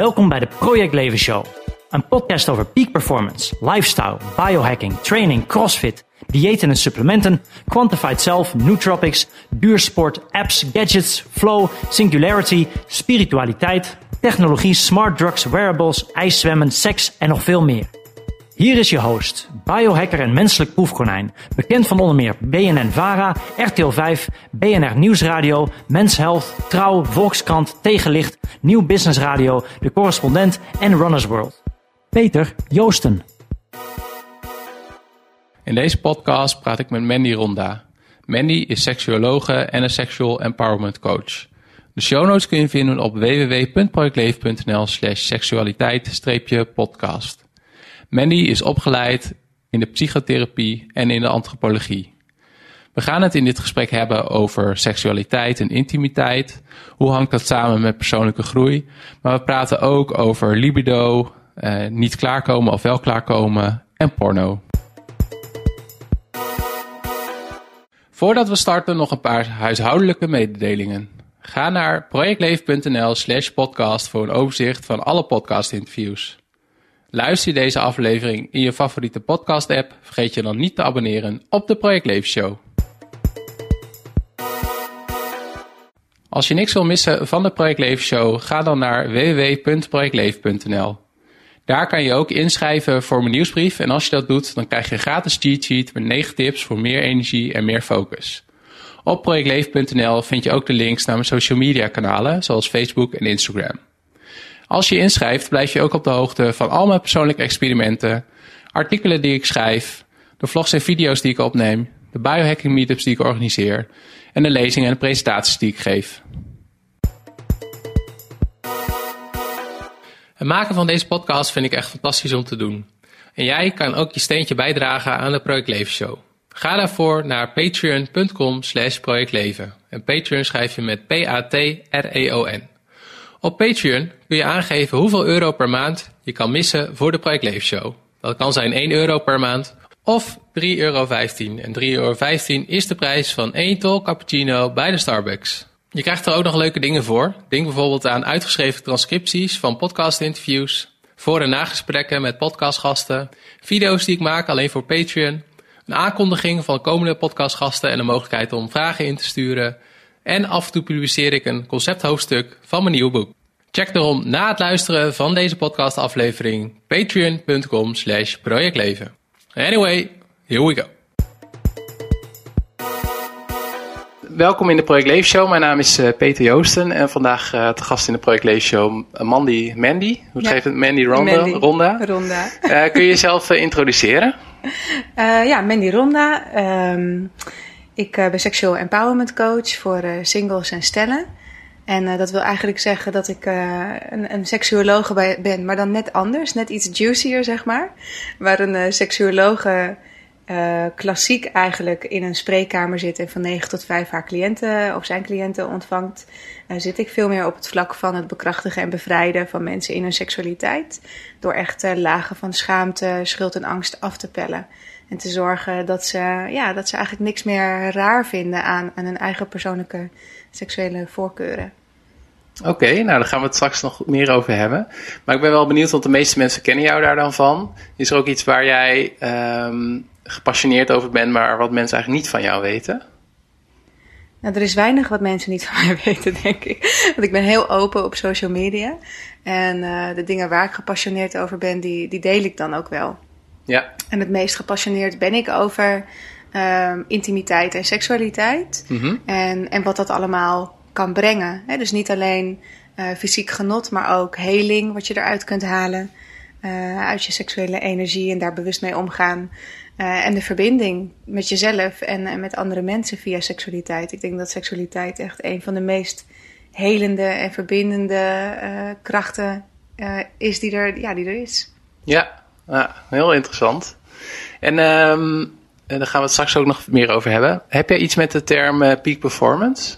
Welkom bij de Project Leven Show. Een podcast over peak performance, lifestyle, biohacking, training, crossfit, diëten en supplementen, quantified self, nootropics, duursport, apps, gadgets, flow, singularity, spiritualiteit, technologie, smart drugs, wearables, ijszwemmen, seks en nog veel meer. Hier is je host, biohacker en menselijk proefkonijn. Bekend van onder meer BNN-VARA, RTL 5, BNR Nieuwsradio, Mens Health, Trouw, Volkskrant, Tegenlicht, Nieuw Business Radio, De Correspondent en Runners World. Peter Joosten. In deze podcast praat ik met Mandy Ronda. Mandy is seksuologe en een sexual empowerment coach. De show notes kun je vinden op www.projectleven.nl slash seksualiteit-podcast. Mandy is opgeleid in de psychotherapie en in de antropologie. We gaan het in dit gesprek hebben over seksualiteit en intimiteit. Hoe hangt dat samen met persoonlijke groei? Maar we praten ook over libido, eh, niet klaarkomen of wel klaarkomen en porno. Voordat we starten nog een paar huishoudelijke mededelingen. Ga naar projectleven.nl slash podcast voor een overzicht van alle podcastinterviews. Luister je deze aflevering in je favoriete podcast app, vergeet je dan niet te abonneren op de Project Leven Show. Als je niks wil missen van de Project Leven Show, ga dan naar www.projectleven.nl. Daar kan je ook inschrijven voor mijn nieuwsbrief en als je dat doet, dan krijg je een gratis cheat sheet met 9 tips voor meer energie en meer focus. Op projectleven.nl vind je ook de links naar mijn social media kanalen, zoals Facebook en Instagram. Als je inschrijft, blijf je ook op de hoogte van al mijn persoonlijke experimenten, artikelen die ik schrijf, de vlogs en video's die ik opneem, de biohacking meetups die ik organiseer en de lezingen en presentaties die ik geef. Het maken van deze podcast vind ik echt fantastisch om te doen. En jij kan ook je steentje bijdragen aan de Project Leven Show. Ga daarvoor naar patreon.com slash projectleven. En Patreon schrijf je met P-A-T-R-E-O-N. Op Patreon kun je aangeven hoeveel euro per maand je kan missen voor de Project Leven Show. Dat kan zijn 1 euro per maand of 3,15 euro. En 3,15 euro is de prijs van 1 tol cappuccino bij de Starbucks. Je krijgt er ook nog leuke dingen voor. Denk bijvoorbeeld aan uitgeschreven transcripties van podcastinterviews, voor- en nagesprekken met podcastgasten, video's die ik maak alleen voor Patreon, een aankondiging van komende podcastgasten en de mogelijkheid om vragen in te sturen. En af en toe publiceer ik een concepthoofdstuk van mijn nieuwe boek. Check daarom na het luisteren van deze podcastaflevering patreon.com slash projectleven. Anyway, here we go. Welkom in de Project Leven Show. Mijn naam is uh, Peter Joosten en vandaag uh, te gast in de Project Leven Show Mandy Mandy. Hoe schrijft het? Mandy Ronda? Mandy. Ronda. Ronda. Uh, kun je jezelf introduceren? ja, Mandy Ronda. Um, ik ben seksueel empowerment coach voor singles en stellen. En dat wil eigenlijk zeggen dat ik een, een seksuologe ben, maar dan net anders. Net iets juicier, zeg maar. Waar een seksuologe klassiek eigenlijk in een spreekkamer zit en van 9 tot 5 haar cliënten of zijn cliënten ontvangt, zit ik veel meer op het vlak van het bekrachtigen en bevrijden van mensen in hun seksualiteit. Door echt lagen van schaamte, schuld en angst af te pellen. En te zorgen dat ze, ja, dat ze eigenlijk niks meer raar vinden aan, aan hun eigen persoonlijke seksuele voorkeuren. Oké, okay, nou daar gaan we het straks nog meer over hebben. Maar ik ben wel benieuwd, want de meeste mensen kennen jou daar dan van. Is er ook iets waar jij um, gepassioneerd over bent, maar wat mensen eigenlijk niet van jou weten? Nou, er is weinig wat mensen niet van mij weten, denk ik. Want ik ben heel open op social media. En uh, de dingen waar ik gepassioneerd over ben, die, die deel ik dan ook wel. Ja. En het meest gepassioneerd ben ik over uh, intimiteit en seksualiteit. Mm -hmm. en, en wat dat allemaal kan brengen. Hè? Dus niet alleen uh, fysiek genot, maar ook heling, wat je eruit kunt halen. Uh, uit je seksuele energie en daar bewust mee omgaan. Uh, en de verbinding met jezelf en, en, met andere mensen via seksualiteit. Ik denk dat seksualiteit echt een van de meest helende en verbindende krachten is die er, ja, die er is. Ja, ja heel interessant. En um, daar gaan we het straks ook nog meer over hebben. Heb jij iets met de term peak performance?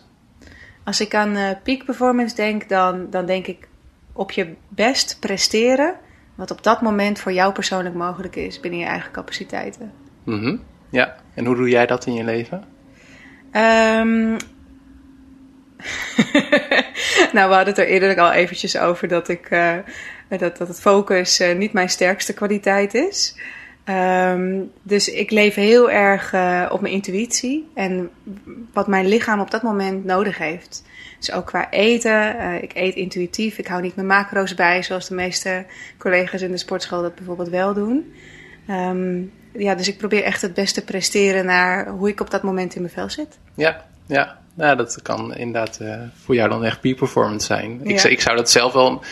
Als ik aan peak performance denk, dan, dan denk ik op je best presteren wat op dat moment voor jou persoonlijk mogelijk is binnen je eigen capaciteiten. Mm -hmm. Ja, en hoe doe jij dat in je leven? Um, nou, we hadden het er eerder al eventjes over dat, ik, uh, dat, dat het focus uh, niet mijn sterkste kwaliteit is. Um, dus ik leef heel erg uh, op mijn intuïtie en wat mijn lichaam op dat moment nodig heeft. Dus ook qua eten. Ik eet intuïtief. Ik hou niet mijn macro's bij, zoals de meeste collega's in de sportschool dat bijvoorbeeld wel doen. Um, ja, dus ik probeer echt het beste presteren naar hoe ik op dat moment in mijn vel zit. Ja, ja. Nou, dat kan inderdaad uh, voor jou dan echt peak performance zijn. Ja. Ik, ik zou dat zelf wel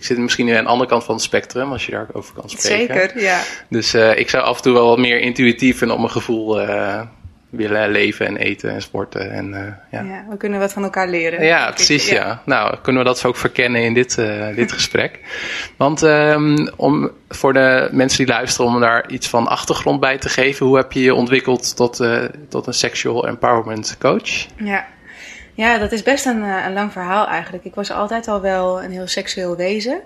ik zit misschien nu aan de andere kant van het spectrum, als je daarover kan spreken. Zeker, ja. Dus uh, ik zou af en toe wel wat meer intuïtief en op mijn gevoel uh, willen leven en eten en sporten. En, uh, ja. ja. we kunnen wat van elkaar leren. Ja, precies, ja. ja. Nou, kunnen we dat ook verkennen in dit, dit gesprek. Want um, om, voor de mensen die luisteren, om daar iets van achtergrond bij te geven. Hoe heb je je ontwikkeld tot, tot een sexual empowerment coach? Ja. Ja, dat is best een, een lang verhaal eigenlijk. Ik was altijd al wel een heel seksueel wezen.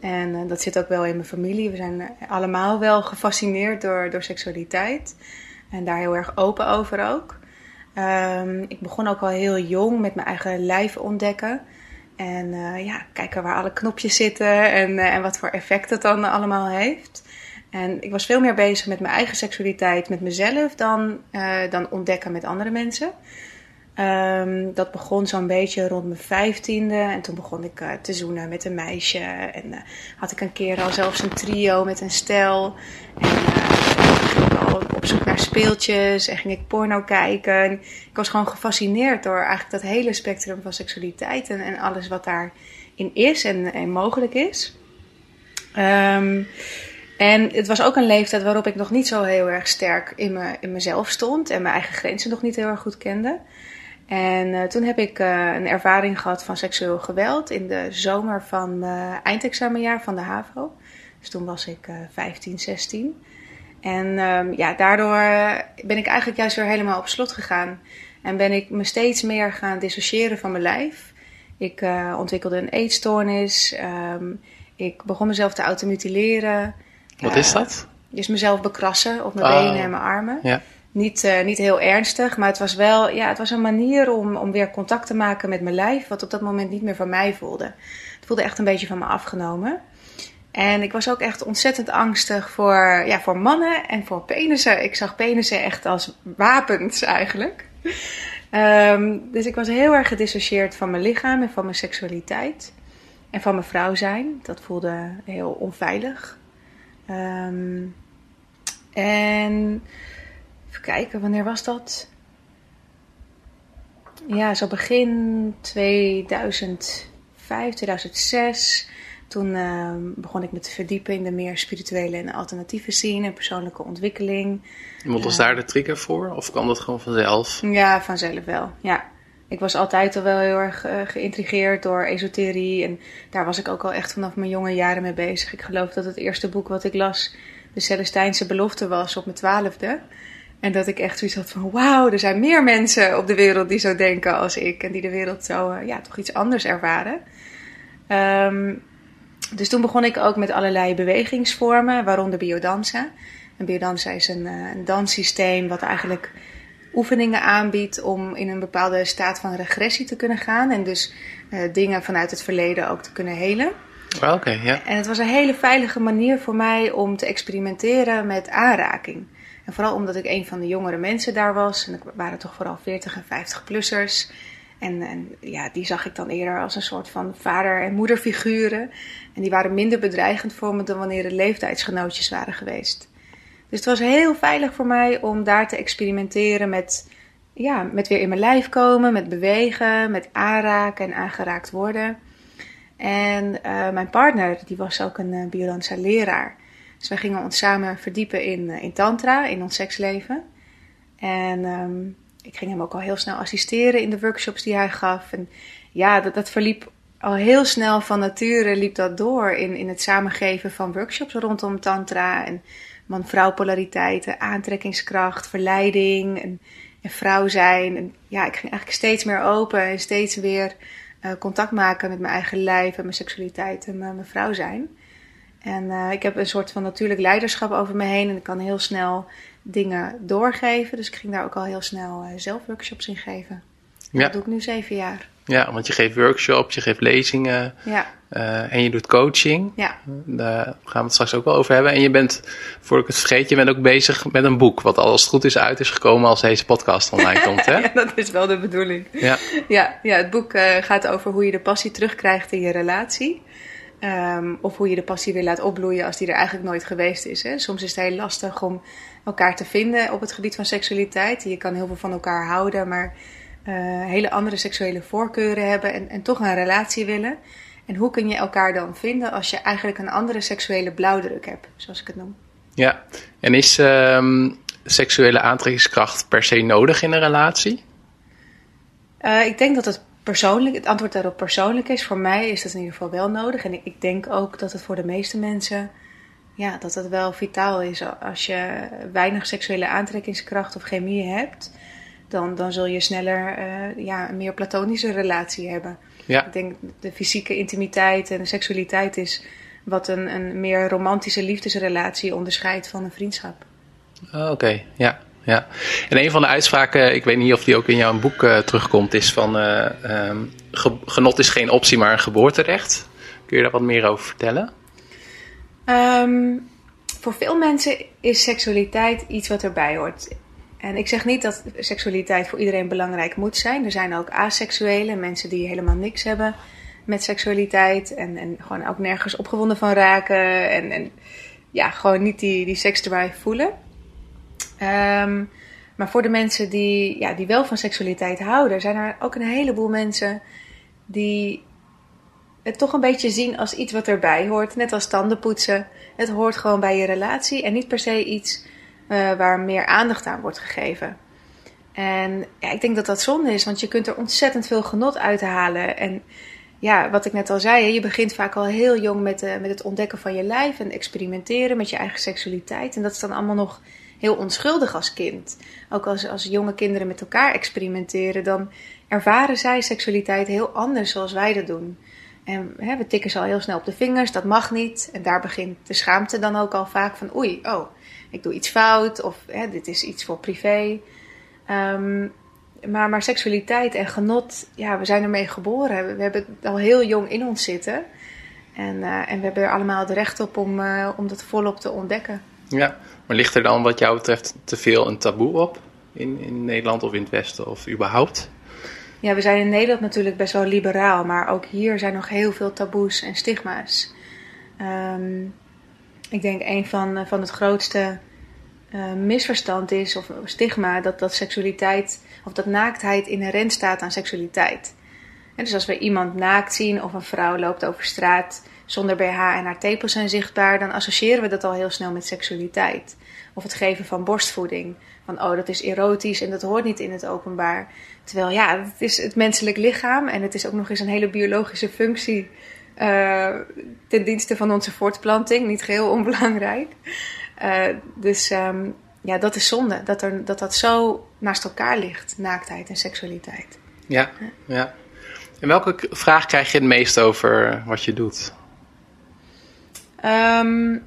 En uh, dat zit ook wel in mijn familie. We zijn allemaal wel gefascineerd door, door seksualiteit. En daar heel erg open over ook. Um, ik begon ook al heel jong met mijn eigen lijf ontdekken. En uh, ja, kijken waar alle knopjes zitten en, uh, en wat voor effect het dan allemaal heeft. En ik was veel meer bezig met mijn eigen seksualiteit, met mezelf, dan, dan ontdekken met andere mensen. Um, dat begon zo'n beetje rond mijn vijftiende. En toen begon ik te zoenen met een meisje. En had ik een keer al zelfs een trio met een stel. En op zoek naar speeltjes. En ging ik porno kijken. ik was gewoon gefascineerd door eigenlijk dat hele spectrum van seksualiteit. En, en alles wat daarin is en, mogelijk is. Um, en het was ook een leeftijd waarop ik nog niet zo heel erg sterk in, me, in mezelf stond. En mijn eigen grenzen nog niet heel erg goed kende. En uh, toen heb ik uh, een ervaring gehad van seksueel geweld in de zomer van eindexamenjaar van de HAVO. Dus toen was ik uh, 15, 16. En um, ja, daardoor ben ik eigenlijk juist weer helemaal op slot gegaan. En ben ik me steeds meer gaan dissociëren van mijn lijf. Ik uh, ontwikkelde een eetstoornis. Um, ik begon mezelf te automutileren. Wat is dat? Dus mezelf bekrassen op mijn oh. benen en mijn armen. Ja. Niet, uh, niet heel ernstig, maar het was wel ja, het was een manier om, om weer contact te maken met mijn lijf, wat op dat moment niet meer van mij voelde. Het voelde echt een beetje van me afgenomen. En ik was ook echt ontzettend angstig voor, ja, voor mannen en voor penissen. Ik zag penissen echt als wapens eigenlijk. Um, dus ik was heel erg gedissocieerd van mijn lichaam en van mijn seksualiteit. En van mijn vrouw zijn. Dat voelde heel onveilig. Um, en Even kijken, wanneer was dat? Ja, zo begin 2005, 2006. Toen uh, begon ik me te verdiepen in de meer spirituele en alternatieve scene en persoonlijke ontwikkeling. Wat was uh, daar de trigger voor? Of kwam dat gewoon vanzelf? Ja, vanzelf wel. Ja. Ik was altijd al wel heel erg uh, geïntrigeerd door esoterie. En daar was ik ook al echt vanaf mijn jonge jaren mee bezig. Ik geloof dat het eerste boek wat ik las de Celestijnse belofte was op mijn twaalfde. En dat ik echt zoiets had van: wauw, er zijn meer mensen op de wereld die zo denken als ik. En die de wereld zo, uh, ja, toch iets anders ervaren. Um, dus toen begon ik ook met allerlei bewegingsvormen, waaronder biodanza. En biodanza is een, uh, een danssysteem wat eigenlijk oefeningen aanbiedt om in een bepaalde staat van regressie te kunnen gaan. En dus uh, dingen vanuit het verleden ook te kunnen helen. Oké, okay, ja. En het was een hele veilige manier voor mij om te experimenteren met aanraking. En vooral omdat ik een van de jongere mensen daar was. En er waren toch vooral 40 en 50-plussers. En, ja, die zag ik dan eerder als een soort van vader- en moederfiguren. En die waren minder bedreigend voor me dan wanneer het leeftijdsgenootjes waren geweest. Dus het was heel veilig voor mij om daar te experimenteren met, ja, met weer in mijn lijf komen, met bewegen, met aanraken en aangeraakt worden. En uh, mijn partner, die was ook een uh, Biodanza leraar. Dus wij gingen ons samen verdiepen in, in tantra, in ons seksleven. En um, ik ging hem ook al heel snel assisteren in de workshops die hij gaf. En ja, dat, dat verliep al heel snel van nature, liep dat door in, in het samengeven van workshops rondom tantra. En man-vrouw polariteiten, aantrekkingskracht, verleiding en, en vrouw zijn. En ja, ik ging eigenlijk steeds meer open en steeds weer uh, contact maken met mijn eigen lijf en mijn seksualiteit en mijn, mijn vrouw zijn. En uh, ik heb een soort van natuurlijk leiderschap over me heen. En ik kan heel snel dingen doorgeven. Dus ik ging daar ook al heel snel uh, zelf workshops in geven. Ja. Dat doe ik nu zeven jaar. Ja, want je geeft workshops, je geeft lezingen Ja, eh, en je doet coaching. ja. Daar gaan we het straks ook wel over hebben. En je bent, voor ik het vergeet, je bent ook bezig met een boek. Wat als het goed is uit is gekomen als deze podcast online komt. Hè? ja, dat is wel de bedoeling. Ja. Ja, ja het boek eh, gaat over hoe je de passie terugkrijgt in je relatie. Ehm, of hoe je de passie weer laat opbloeien als die er eigenlijk nooit geweest is. Hè. Soms is het heel lastig om elkaar te vinden op het gebied van seksualiteit. Je kan heel veel van elkaar houden, maar eh, hele andere seksuele voorkeuren hebben en, en toch een relatie willen. En hoe kun je elkaar dan vinden als je eigenlijk een andere seksuele blauwdruk hebt, zoals ik het noem? ja. En is ehm, seksuele aantrekkingskracht per se nodig in een relatie? Eh, ik denk dat het persoonlijk, het antwoord daarop persoonlijk is. Voor mij is dat in ieder geval wel nodig. En ik, ik denk ook dat het voor de meeste mensen, ja, dat het wel vitaal is. Als je weinig seksuele aantrekkingskracht of chemie hebt, dan, dan zul je sneller eh, ja, een meer platonische relatie hebben. Ja. Ik denk de fysieke intimiteit en de seksualiteit is wat een, een meer romantische liefdesrelatie onderscheidt van een vriendschap. Oh, Oké, ja. ja. En een van de uitspraken, ik weet niet of die ook in jouw boek eh, terugkomt, is van eh, ehm, ge- genot is geen optie, maar een geboorterecht. Kun je daar wat meer over vertellen? Ehm, voor veel mensen is seksualiteit iets wat erbij hoort. En ik zeg niet dat seksualiteit voor iedereen belangrijk moet zijn. Er zijn ook aseksuele mensen die helemaal niks hebben met seksualiteit. En, en gewoon ook nergens opgewonden van raken. En, en ja, gewoon niet die, die seksdrive voelen. Ehm, maar voor de mensen die, ja, die wel van seksualiteit houden, zijn er ook een heleboel mensen die het toch een beetje zien als iets wat erbij hoort. Net als tandenpoetsen. Het hoort gewoon bij je relatie en niet per se iets eh, waar meer aandacht aan wordt gegeven. En ja, ik denk dat dat zonde is, want je kunt er ontzettend veel genot uithalen. En ja, wat ik net al zei, je begint vaak al heel jong met, eh, met het ontdekken van je lijf en experimenteren met je eigen seksualiteit. En dat is dan allemaal nog heel onschuldig als kind. Ook als, als jonge kinderen met elkaar experimenteren, dan ervaren zij seksualiteit heel anders zoals wij dat doen. En hè, we tikken ze al heel snel op de vingers, dat mag niet. En daar begint de schaamte dan ook al vaak van oei, oh, ik doe iets fout of hè, dit is iets voor privé. Ehm, maar, maar seksualiteit en genot, ja, we zijn ermee geboren. We, hebben het al heel jong in ons zitten. En, eh, en we hebben er allemaal het recht op om, eh, om dat volop te ontdekken. Ja, maar ligt er dan wat jou betreft te veel een taboe op in, in Nederland of in het Westen of überhaupt? Ja, we zijn in Nederland natuurlijk best wel liberaal, maar ook hier zijn nog heel veel taboes en stigma's. Ehm, ik denk een van, eh, van het grootste uh, misverstand is, of stigma, dat, dat seksualiteit of dat naaktheid inherent staat aan seksualiteit. Dus als we iemand naakt zien of een vrouw loopt over straat zonder BH en haar tepels zijn zichtbaar, dan associëren we dat al heel snel met seksualiteit. Of het geven van borstvoeding. Van oh, dat is erotisch en dat hoort niet in het openbaar. Terwijl ja, het is het menselijk lichaam en het is ook nog eens een hele biologische functie uh, ten dienste van onze voortplanting. Niet geheel onbelangrijk. Uh, dus um, ja, dat is zonde. Dat, er, dat dat zo naast elkaar ligt, naaktheid en seksualiteit. Ja, ja. En welke vraag krijg je het meest over wat je doet? Um,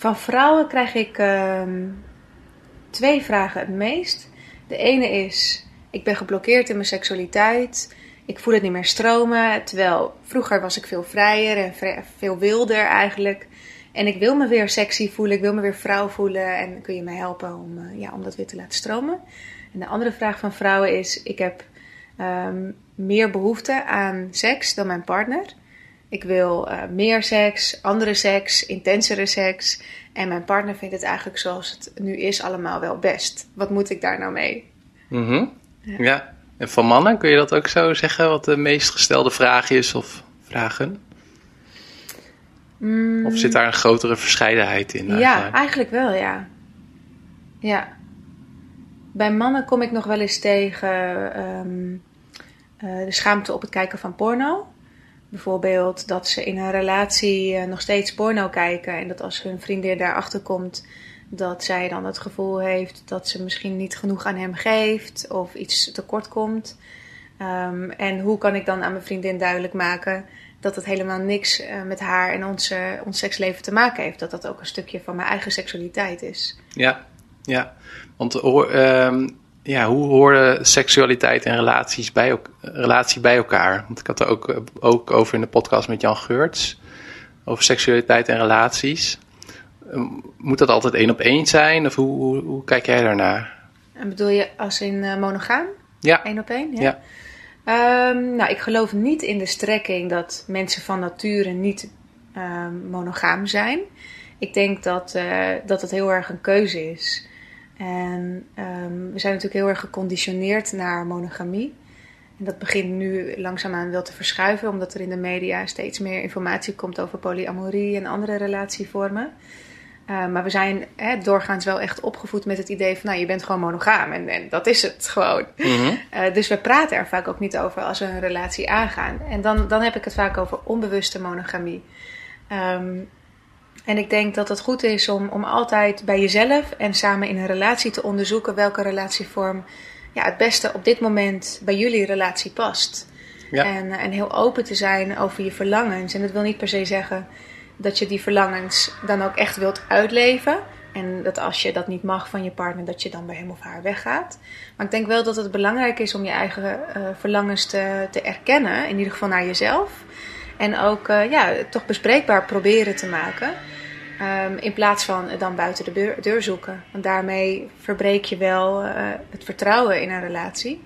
van vrouwen krijg ik um, twee vragen het meest. De ene is: ik ben geblokkeerd in mijn seksualiteit. Ik voel het niet meer stromen. Terwijl vroeger was ik veel vrijer en veel wilder eigenlijk. En ik wil me weer sexy voelen, ik wil me weer vrouw voelen. En kun je me helpen om, uh, ja, om dat weer te laten stromen? En de andere vraag van vrouwen is: ik heb um, meer behoefte aan seks dan mijn partner. Ik wil uh, meer seks, andere seks, intensere seks. En mijn partner vindt het eigenlijk zoals het nu is allemaal wel best. Wat moet ik daar nou mee? Mm -hmm. ja. ja. En van mannen, kun je dat ook zo zeggen? Wat de meest gestelde vraag is of vragen? Mm. Of zit daar een grotere verscheidenheid in? Ja, eigenlijk, eigenlijk wel, ja. Ja. Bij mannen kom ik nog wel eens tegen um, uh, de schaamte op het kijken van porno. Bijvoorbeeld dat ze in een relatie uh, nog steeds porno kijken en dat als hun vriendin daarachter komt, dat zij dan het gevoel heeft dat ze misschien niet genoeg aan hem geeft of iets tekort komt. Um, en hoe kan ik dan aan mijn vriendin duidelijk maken dat het helemaal niks uh, met haar en uh, ons seksleven te maken heeft. Dat dat ook een stukje van mijn eigen seksualiteit is. Ja, ja. Want uh, ja, hoe horen seksualiteit en relaties bij, relatie bij elkaar? Want ik had er ook, ook over in de podcast met Jan Geurts. Over seksualiteit en relaties. Ehm, moet dat altijd één op één zijn? Of hoe, hoe, hoe kijk jij daarnaar? En bedoel je als in uh, monogaam? Ja. Eén op één? Ja. ja. Um, nou, ik geloof niet in de strekking dat mensen van nature niet um, monogaam zijn. Ik denk dat, uh, dat het heel erg een keuze is. En um, we zijn natuurlijk heel erg geconditioneerd naar monogamie. En dat begint nu langzaamaan wel te verschuiven, omdat er in de media steeds meer informatie komt over polyamorie en andere relatievormen. Uh, maar we zijn hè, doorgaans wel echt opgevoed met het idee van, nou, je bent gewoon monogaam en, en dat is het gewoon. Mm -hmm. uh, dus we praten er vaak ook niet over als we een relatie aangaan. En dan, dan heb ik het vaak over onbewuste monogamie. Um, en ik denk dat het goed is om, om altijd bij jezelf en samen in een relatie te onderzoeken welke relatievorm ja, het beste op dit moment bij jullie relatie past. Ja. En, en heel open te zijn over je verlangens. En dat wil niet per se zeggen dat je die verlangens dan ook echt wilt uitleven. En dat als je dat niet mag van je partner, dat je dan bij hem of haar weggaat. Maar ik denk wel dat het belangrijk is om je eigen uh, verlangens te, te erkennen. In ieder geval naar jezelf. En ook uh, ja, toch bespreekbaar proberen te maken. Um, in plaats van dan buiten de deur, deur, zoeken. Want daarmee verbreek je wel uh, het vertrouwen in een relatie.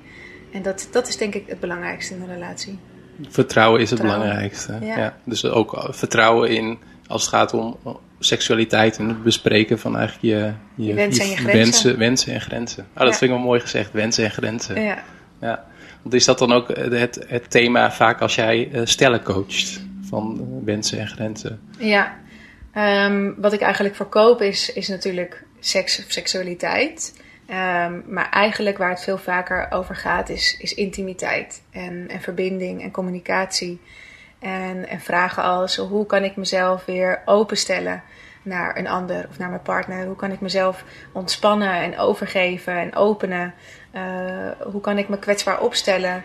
En dat, dat is denk ik het belangrijkste in een relatie. Vertrouwen is het vertrouwen. belangrijkste. Ja. ja. Dus ook vertrouwen in als het gaat om seksualiteit en het bespreken van eigenlijk je, je, je wensen, en je. Wensen, wensen en grenzen. Oh, dat ja. vind ik wel mooi gezegd, wensen en grenzen. Ja. ja. Want is dat dan ook het, het thema vaak als jij uh, stellen coacht? Van wensen en grenzen? Ja, Um, wat ik eigenlijk verkoop is, is natuurlijk seks of seksualiteit. Um, maar eigenlijk waar het veel vaker over gaat is, is intimiteit en, en verbinding en communicatie. En, en vragen als hoe kan ik mezelf weer openstellen naar een ander of naar mijn partner? Hoe kan ik mezelf ontspannen en overgeven en openen? Uh, hoe kan ik me kwetsbaar opstellen?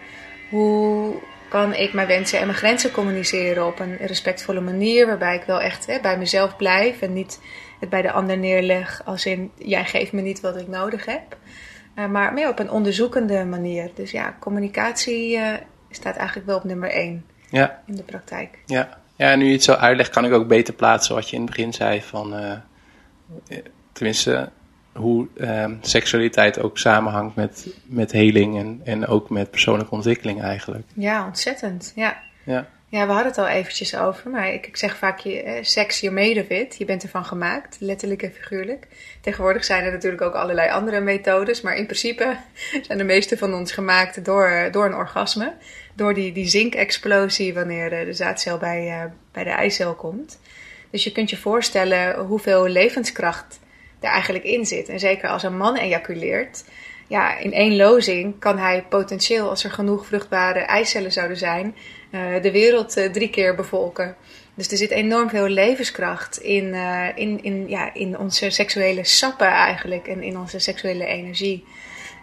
Hoe kan ik mijn wensen en mijn grenzen communiceren op een respectvolle manier, waarbij ik wel echt hè, bij mezelf blijf en niet het bij de ander neerleg als in jij geeft me niet wat ik nodig heb. Uh, maar meer op een onderzoekende manier. Dus ja, communicatie uh, staat eigenlijk wel op nummer één ja. in de praktijk. Ja. Ja, nu je het zo uitlegt, kan ik ook beter plaatsen wat je in het begin zei van, uh, tenminste, hoe uh, seksualiteit ook samenhangt met, met heling en, en ook met persoonlijke ontwikkeling eigenlijk. Ja, ontzettend. Ja. Ja. Ja, we hadden het al eventjes over, maar ik, ik zeg vaak, je, eh, seks, je made of it. Je bent ervan gemaakt, letterlijk en figuurlijk. Tegenwoordig zijn er natuurlijk ook allerlei andere methodes, maar in principe zijn de meeste van ons gemaakt door, door een orgasme. Door die, die zinkexplosie wanneer de zaadcel bij, uh, bij de eicel komt. Dus je kunt je voorstellen hoeveel levenskracht er eigenlijk in zit. En zeker als een man ejaculeert, ja, in één lozing kan hij potentieel, als er genoeg vruchtbare eicellen zouden zijn, de wereld uh, drie keer bevolken. Dus er zit enorm veel levenskracht in, uh, in, in, ja, in onze seksuele sappen eigenlijk en in onze seksuele energie.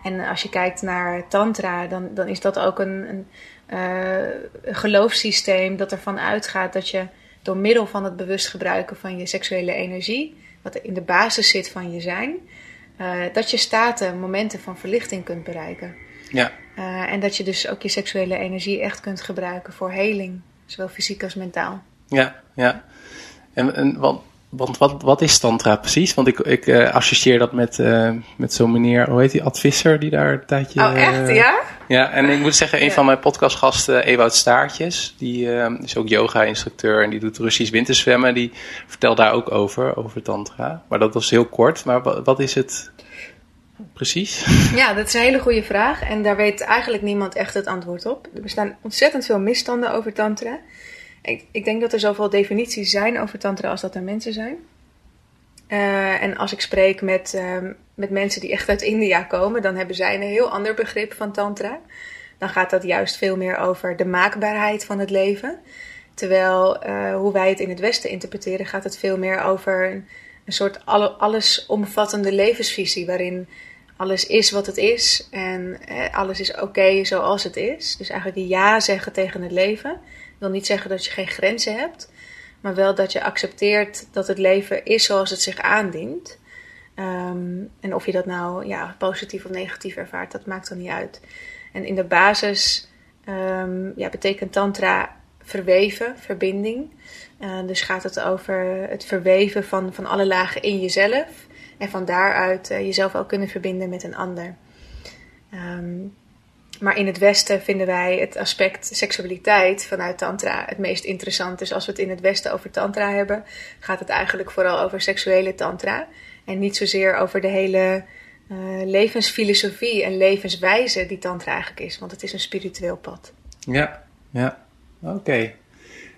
En als je kijkt naar tantra, dan, dan is dat ook een, een geloofssysteem dat ervan uitgaat dat je door middel van het bewust gebruiken van je seksuele energie wat in de basis zit van je zijn, dat je staten, momenten van verlichting kunt bereiken. Ja. Uh, en dat je dus ook je seksuele energie echt kunt gebruiken voor heling, zowel fysiek als mentaal. Ja, ja. En, en wat, want wat, wat is tantra precies? Want ik, ik uh, associeer dat met, uh, met zo'n meneer, hoe heet die, Advisser, die daar een tijdje... Oh, echt? Ja? Ja, en ik moet zeggen, een ja. van mijn podcastgasten, Ewout Staartjes, die is ook yoga-instructeur en die doet Russisch winterzwemmen, die vertelt daar ook over, over tantra. Maar dat was heel kort, maar wat, wat is het precies? Ja, dat is een hele goede vraag en daar weet eigenlijk niemand echt het antwoord op. Er bestaan ontzettend veel misstanden over tantra. Ik, ik, denk dat er zoveel definities zijn over tantra als dat er mensen zijn. Uh, en als ik spreek met, uh, met mensen die echt uit India komen, dan hebben zij een heel ander begrip van tantra. Dan gaat dat juist veel meer over de maakbaarheid van het leven. Terwijl uh, hoe wij het in het Westen interpreteren, gaat het veel meer over een, soort alle, allesomvattende levensvisie. Waarin alles is wat het is en alles is oké zoals het is. Dus eigenlijk ja zeggen tegen het leven wil niet zeggen dat je geen grenzen hebt, maar wel dat je accepteert dat het leven is zoals het zich aandient. Ehm, en of je dat nou ja, positief of negatief ervaart, dat maakt dan niet uit. En in de basis um, ja, betekent tantra verweven, verbinding. Uh, dus gaat het over het verweven van, van alle lagen in jezelf. En van daaruit uh, jezelf ook kunnen verbinden met een ander. Um, maar in het Westen vinden wij het aspect seksualiteit vanuit Tantra het meest interessant. Dus als we het in het Westen over Tantra hebben, gaat het eigenlijk vooral over seksuele Tantra. En niet zozeer over de hele uh, levensfilosofie en levenswijze die Tantra eigenlijk is. Want het is een spiritueel pad. Ja, ja. Oké.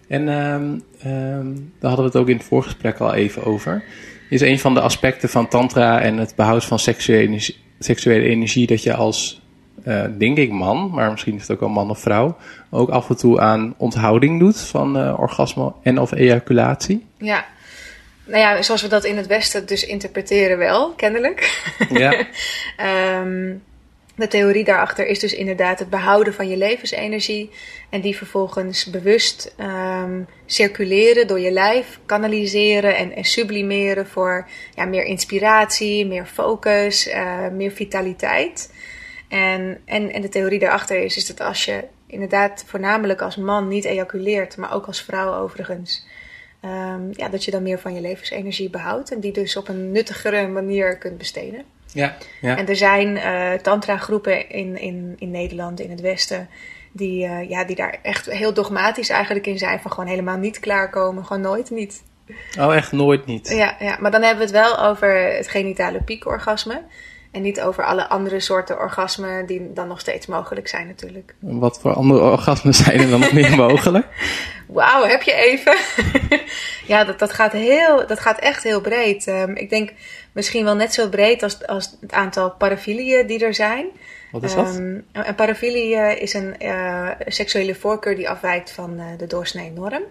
En um, um, daar hadden we het ook in het voorgesprek al even over. Is een van de aspecten van Tantra en het behoud van seksuele energie, seksuele energie dat je als uh, denk ik man, maar misschien is het ook wel man of vrouw, ook af en toe aan onthouding doet van uh, orgasme en of ejaculatie? Ja, nou ja, zoals we dat in het Westen dus interpreteren wel, kennelijk. Ja. um, de theorie daarachter is dus inderdaad het behouden van je levensenergie en die vervolgens bewust um, circuleren door je lijf, kanaliseren en, en sublimeren voor ja, meer inspiratie, meer focus, uh, meer vitaliteit. En, en, en de theorie daarachter is, is dat als je inderdaad voornamelijk als man niet ejaculeert, maar ook als vrouw overigens, um, ja, dat je dan meer van je levensenergie behoudt en die dus op een nuttigere manier kunt besteden. Ja, ja. En er zijn uh, tantra-groepen in, in, in Nederland, in het Westen, die, uh, ja, die daar echt heel dogmatisch eigenlijk in zijn. Van gewoon helemaal niet klaarkomen, gewoon nooit niet. Oh, echt nooit niet? Ja, ja, maar dan hebben we het wel over het genitale piekorgasme. En niet over alle andere soorten orgasmen die dan nog steeds mogelijk zijn natuurlijk. Wat voor andere orgasmen zijn er dan nog meer mogelijk? Wauw, heb je even? ja, dat, dat, gaat heel, dat gaat echt heel breed. Um, ik denk misschien wel net zo breed als, als het aantal parafilieën die er zijn. Wat is dat? Um, een parafilie is een uh, seksuele voorkeur die afwijkt van uh, de doorsnee norm.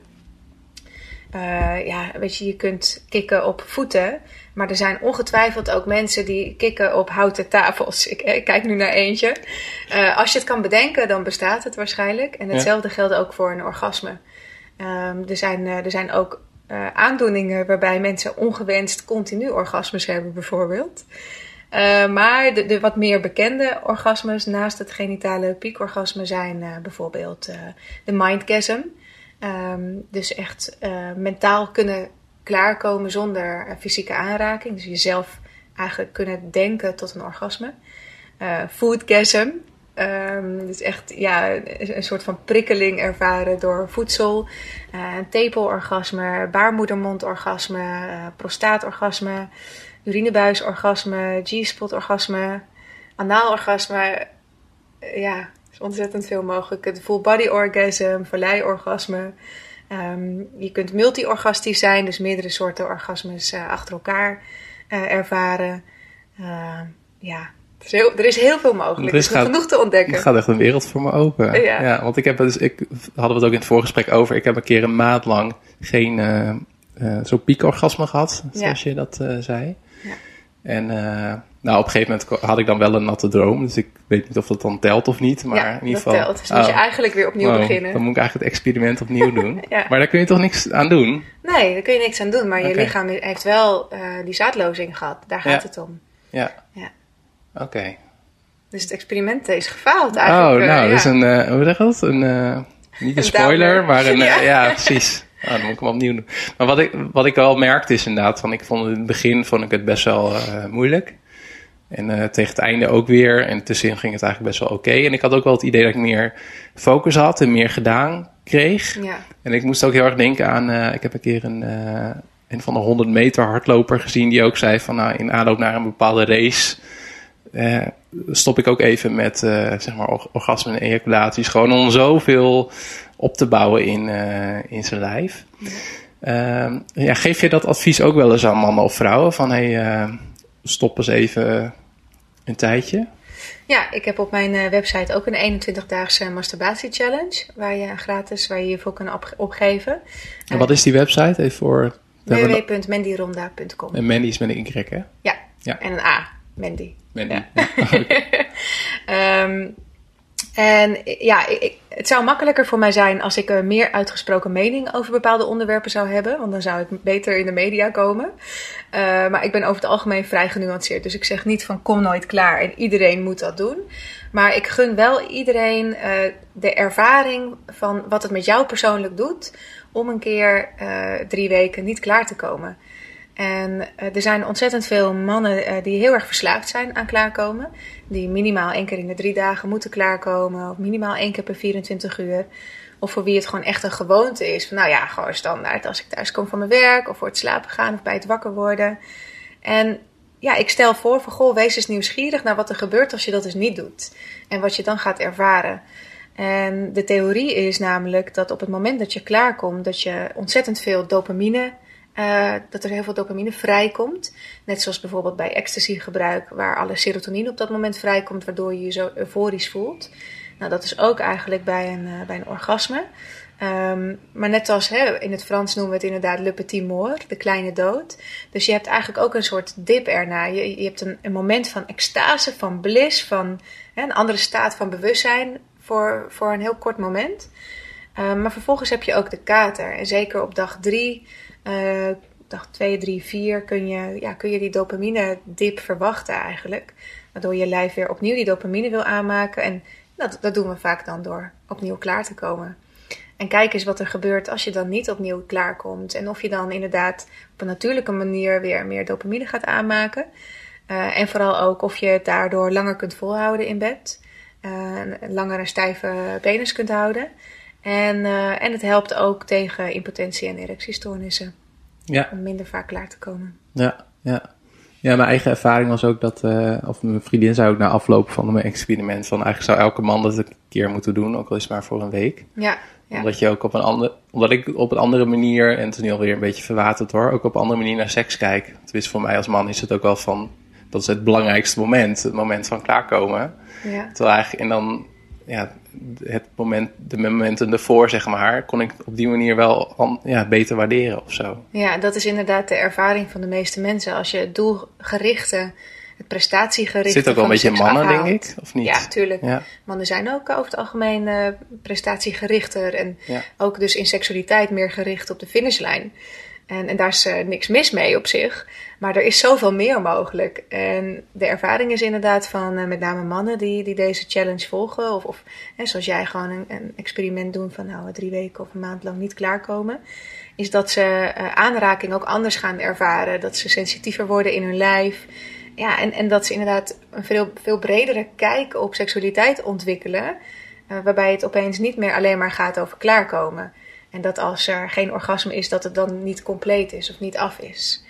Uh, ja, weet je, je kunt kicken op voeten. Maar er zijn ongetwijfeld ook mensen die kicken op houten tafels. Ik, ik kijk nu naar eentje. Uh, als je het kan bedenken, dan bestaat het waarschijnlijk. En hetzelfde ja. geldt ook voor een orgasme. Um, er, zijn, er zijn ook uh, aandoeningen waarbij mensen ongewenst continu orgasmes hebben, bijvoorbeeld. maar de, de, wat meer bekende orgasmes naast het genitale piekorgasme zijn bijvoorbeeld de mindgasm. Um, dus echt mentaal kunnen klaarkomen zonder fysieke aanraking. Dus jezelf eigenlijk kunnen denken tot een orgasme. Uh, foodgasm. Um, dus echt ja, een soort van prikkeling ervaren door voedsel. Een tepelorgasme, baarmoedermondorgasme, prostaatorgasme, urinebuisorgasme, G-spotorgasme, anaalorgasme. ja, is ontzettend veel mogelijk. Het full body orgasm, valleiorgasme. Um, je kunt multi-orgastisch zijn, dus meerdere soorten orgasmes uh, achter elkaar uh, ervaren. Uh, ja, er is, heel, er is heel veel mogelijk. Er is, gaat, genoeg te ontdekken. Het gaat echt een wereld voor me open. Ja, ja want ik heb dus, ik hadden we het ook in het voorgesprek over. Ik heb een keer een maand lang geen zo'n piekorgasme gehad, zoals ja. je dat zei. Ja. En nou, op een gegeven moment had ik dan wel een natte droom. Dus ik weet niet of dat dan telt of niet. Maar ja, in ieder dat geval. telt. Dus moet je eigenlijk weer opnieuw oh, beginnen. Dan moet ik eigenlijk het experiment opnieuw doen. ja. Maar daar kun je toch niks aan doen? Nee, daar kun je niks aan doen. Maar je lichaam heeft wel uh, die zaadlozing gehad. Daar gaat ja. het om. Ja. ja. Oké. Okay. Dus het experiment is gefaald eigenlijk. Oh, nou, uh, dat is een, uh, hoe zeg dat? Een, uh, niet een spoiler, maar een, ja. precies. Oh, dan moet ik hem opnieuw doen. Maar wat ik, wat ik wel merkte is inderdaad, van ik vond het in het begin vond ik het best wel moeilijk. En uh, tegen het einde ook weer. En tussenin ging het eigenlijk best wel oké. Okay. En ik had ook wel het idee dat ik meer focus had en meer gedaan kreeg. Ja. En ik moest ook heel erg denken aan... Uh, ik heb een keer een, uh, een van de 100 meter hardloper gezien... die ook zei van nou, in aanloop naar een bepaalde race... stop ik ook even met zeg maar orgasme en ejaculaties. Gewoon om zoveel op te bouwen in, in zijn lijf. Ja. ja, geef je dat advies ook wel eens aan mannen of vrouwen? Van hey, stop eens even een tijdje. Ja, ik heb op mijn uh, website ook een 21-daagse masturbatie challenge. Waar je gratis, waar je je voor kan op, opgeven. En wat is die website? Even voor... www.mandyronda.com En Mandy is met een Y, hè? Ja, ja. en een A. Mandy. Mandy. Ja. um, En ja, ik, het zou makkelijker voor mij zijn als ik een meer uitgesproken mening over bepaalde onderwerpen zou hebben. Want dan zou ik beter in de media komen. Uh, maar ik ben over het algemeen vrij genuanceerd. Dus ik zeg niet van kom nooit klaar en iedereen moet dat doen. Maar ik gun wel iedereen uh, de ervaring van wat het met jou persoonlijk doet. Om een keer drie weken niet klaar te komen. En uh, er zijn ontzettend veel mannen uh, die heel erg verslaafd zijn aan klaarkomen. Die minimaal één keer in de drie dagen moeten klaarkomen. Of minimaal één keer per 24 uur. Of voor wie het gewoon echt een gewoonte is. Van nou ja, gewoon standaard als ik thuis kom van mijn werk. Of voor het slapen gaan of bij het wakker worden. En ja, ik stel voor van goh, wees eens nieuwsgierig naar wat er gebeurt als je dat dus niet doet. En wat je dan gaat ervaren. En de theorie is namelijk dat op het moment dat je klaarkomt, dat je ontzettend veel dopamine uh, dat er heel veel dopamine vrijkomt. Net zoals bijvoorbeeld bij ecstasy-gebruik, waar alle serotonine op dat moment vrijkomt, waardoor je je zo euforisch voelt. Nou, dat is ook eigenlijk bij een, uh, bij een orgasme. Um, maar net als hè, in het Frans noemen we het inderdaad le petit mort, de kleine dood. Dus je hebt eigenlijk ook een soort dip erna. Je, je hebt een, moment van extase, van bliss, van hè, een andere staat van bewustzijn voor, voor een heel kort moment. Um, maar vervolgens heb je ook de kater. En zeker op dag drie uh, dag 2, 3, 4 kun je, ja, kun je die dopamine dip verwachten eigenlijk. Waardoor je lijf weer opnieuw die dopamine wil aanmaken. En dat, dat doen we vaak dan door opnieuw klaar te komen. En kijk eens wat er gebeurt als je dan niet opnieuw klaarkomt. En of je dan inderdaad op een natuurlijke manier weer meer dopamine gaat aanmaken. Uh, en vooral ook of je het daardoor langer kunt volhouden in bed. Uh, langer een stijve penis kunt houden. En, uh, en het helpt ook tegen impotentie en erectiestoornissen. Ja. Om minder vaak klaar te komen. Ja, ja. Ja, mijn eigen ervaring was ook dat, uh, of mijn vriendin zei ook na afloop van mijn experiment, van eigenlijk zou elke man dat een keer moeten doen, ook al is het maar voor een week. Ja. ja. Omdat je ook op een andere, omdat ik op een andere manier, en het is nu alweer een beetje verwaterd hoor, ook op een andere manier naar seks kijk. Tenminste, voor mij als man is het ook wel van, dat is het belangrijkste moment, het moment van klaarkomen. Ja. Terwijl eigenlijk, en dan, ja, het moment, de momenten ervoor, zeg maar, kon ik op die manier wel ja, beter waarderen of zo. Ja, dat is inderdaad de ervaring van de meeste mensen. Als je het doelgerichte, het prestatiegerichte. Zit ook wel een beetje in mannen, afhaalt. denk ik, of niet? Ja, tuurlijk. Ja. Mannen zijn ook over het algemeen uh, prestatiegerichter en ja. ook dus in seksualiteit meer gericht op de finishlijn. En, en daar is uh, niks mis mee op zich. Maar er is zoveel meer mogelijk. En de ervaring is inderdaad van uh, met name mannen die, die deze challenge volgen. Of, of hè, zoals jij gewoon een, een, experiment doen van nou, drie weken of een maand lang niet klaarkomen. Is dat ze uh, aanraking ook anders gaan ervaren. Dat ze sensitiever worden in hun lijf. Ja, en, en dat ze inderdaad een veel, veel bredere kijk op seksualiteit ontwikkelen. waarbij het opeens niet meer alleen maar gaat over klaarkomen. En dat als er geen orgasme is, dat het dan niet compleet is of niet af is.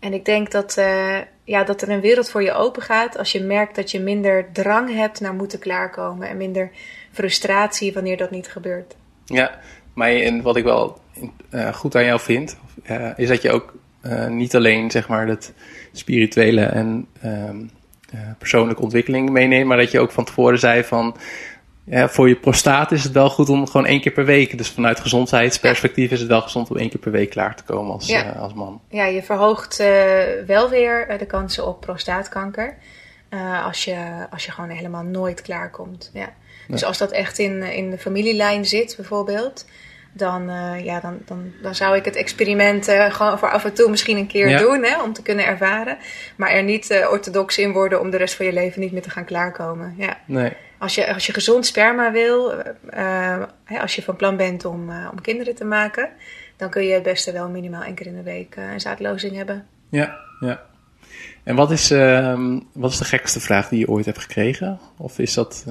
En ik denk dat, uh, ja, dat er een wereld voor je open gaat als je merkt dat je minder drang hebt naar moeten klaarkomen en minder frustratie wanneer dat niet gebeurt. Ja, maar en wat ik wel uh, goed aan jou vind, uh, is dat je ook niet alleen zeg maar het spirituele en persoonlijke ontwikkeling meeneemt, maar dat je ook van tevoren zei van ja, voor je prostaat is het wel goed om gewoon één keer per week. Dus vanuit gezondheidsperspectief is het wel gezond om één keer per week klaar te komen als, ja. uh, als man. Ja, je verhoogt uh, wel weer de kansen op prostaatkanker. Uh, als, je, als je gewoon helemaal nooit klaarkomt. Ja. Dus als dat echt in, in de familielijn zit, bijvoorbeeld. Dan, ja, dan, dan, dan zou ik het experiment gewoon voor af en toe misschien een keer Ja. doen. Hè, om te kunnen ervaren. Maar er niet orthodox in worden om de rest van je leven niet meer te gaan klaarkomen. Ja. Nee. Als je, als je gezond sperma wil, uh, als je van plan bent om, uh, om kinderen te maken, dan kun je het beste wel minimaal één keer in de week een zaadlozing hebben. Ja, ja. En wat is, uh, wat is de gekste vraag die je ooit hebt gekregen? Of is dat,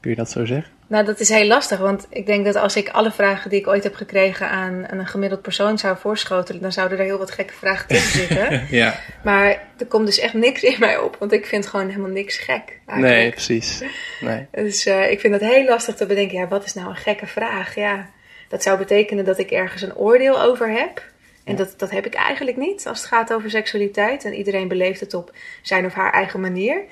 kun je dat zo zeggen? Nou, dat is heel lastig, want ik denk dat als ik alle vragen die ik ooit heb gekregen aan, een gemiddeld persoon zou voorschotelen, dan zouden er heel wat gekke vragen tussen zitten. ja. Maar er komt dus echt niks in mij op, want ik vind gewoon helemaal niks gek. Eigenlijk. Nee, precies. Nee. Dus uh, ik vind het heel lastig te bedenken, ja, wat is nou een gekke vraag? Ja, dat zou betekenen dat ik ergens een oordeel over heb. En ja. dat, dat heb ik eigenlijk niet als het gaat over seksualiteit. En iedereen beleeft het op zijn of haar eigen manier.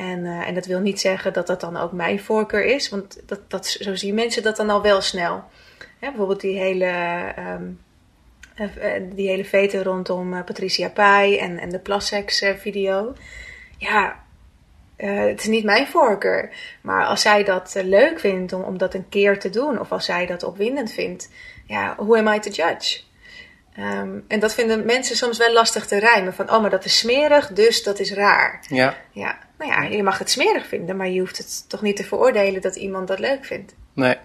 En, uh, en dat wil niet zeggen dat dat dan ook mijn voorkeur is, want dat, dat, zo zien mensen dat dan al wel snel. Hè, bijvoorbeeld die hele, um, uh, die hele veten rondom Patricia Pai en, en de Plassex video. Ja, eh, het is niet mijn voorkeur. Maar als zij dat eh, leuk vindt om, om dat een keer te doen, of als zij dat opwindend vindt, ja, who am I to judge? Ehm, en dat vinden mensen soms wel lastig te rijmen. Van, oh, maar dat is smerig, dus dat is raar. Ja. Ja, nou ja, je mag het smerig vinden, maar je hoeft het toch niet te veroordelen dat iemand dat leuk vindt. Nee.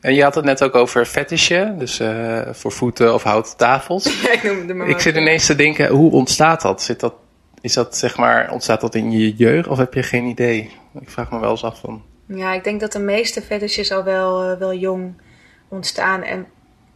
En je had het net ook over fetishje, dus eh, voor voeten of houten tafels. Ja, ik maar Ik zit ineens te denken, hoe ontstaat dat? Zit dat is dat zeg maar, ontstaat dat in je jeugd of heb je geen idee? Ik vraag me wel eens af van. Ja, ik denk dat de meeste fetishes al wel, eh, wel jong ontstaan en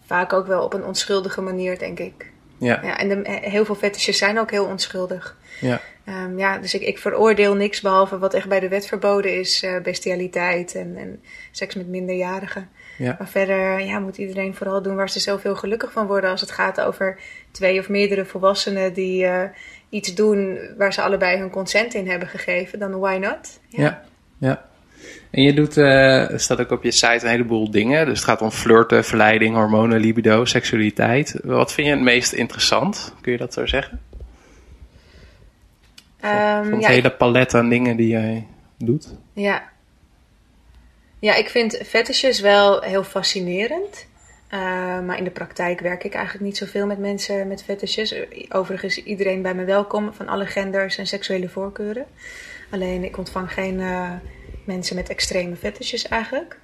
vaak ook wel op een onschuldige manier, denk ik. Ja. ja en de, heel veel fetishes zijn ook heel onschuldig. Ja. Um, ja, dus ik, ik veroordeel niks behalve wat echt bij de wet verboden is: uh, bestialiteit en, en seks met minderjarigen. Ja. Maar verder ja, moet iedereen vooral doen waar ze zoveel gelukkig van worden als het gaat over twee of meerdere volwassenen die uh, iets doen waar ze allebei hun consent in hebben gegeven, dan why not? Ja, ja. ja. En je doet, uh, staat ook op je site een heleboel dingen. Dus het gaat om flirten, verleiding, hormonen, libido, seksualiteit. Wat vind je het meest interessant? Kun je dat zo zeggen? Um, van het ja, hele palet aan dingen die jij doet. Ja. Ja, ik vind fetishes wel heel fascinerend. Uh, maar in de praktijk werk ik eigenlijk niet zoveel met mensen met fetishes. Overigens is iedereen bij me welkom van alle genders en seksuele voorkeuren. Alleen ik ontvang geen uh, mensen met extreme fetishes eigenlijk.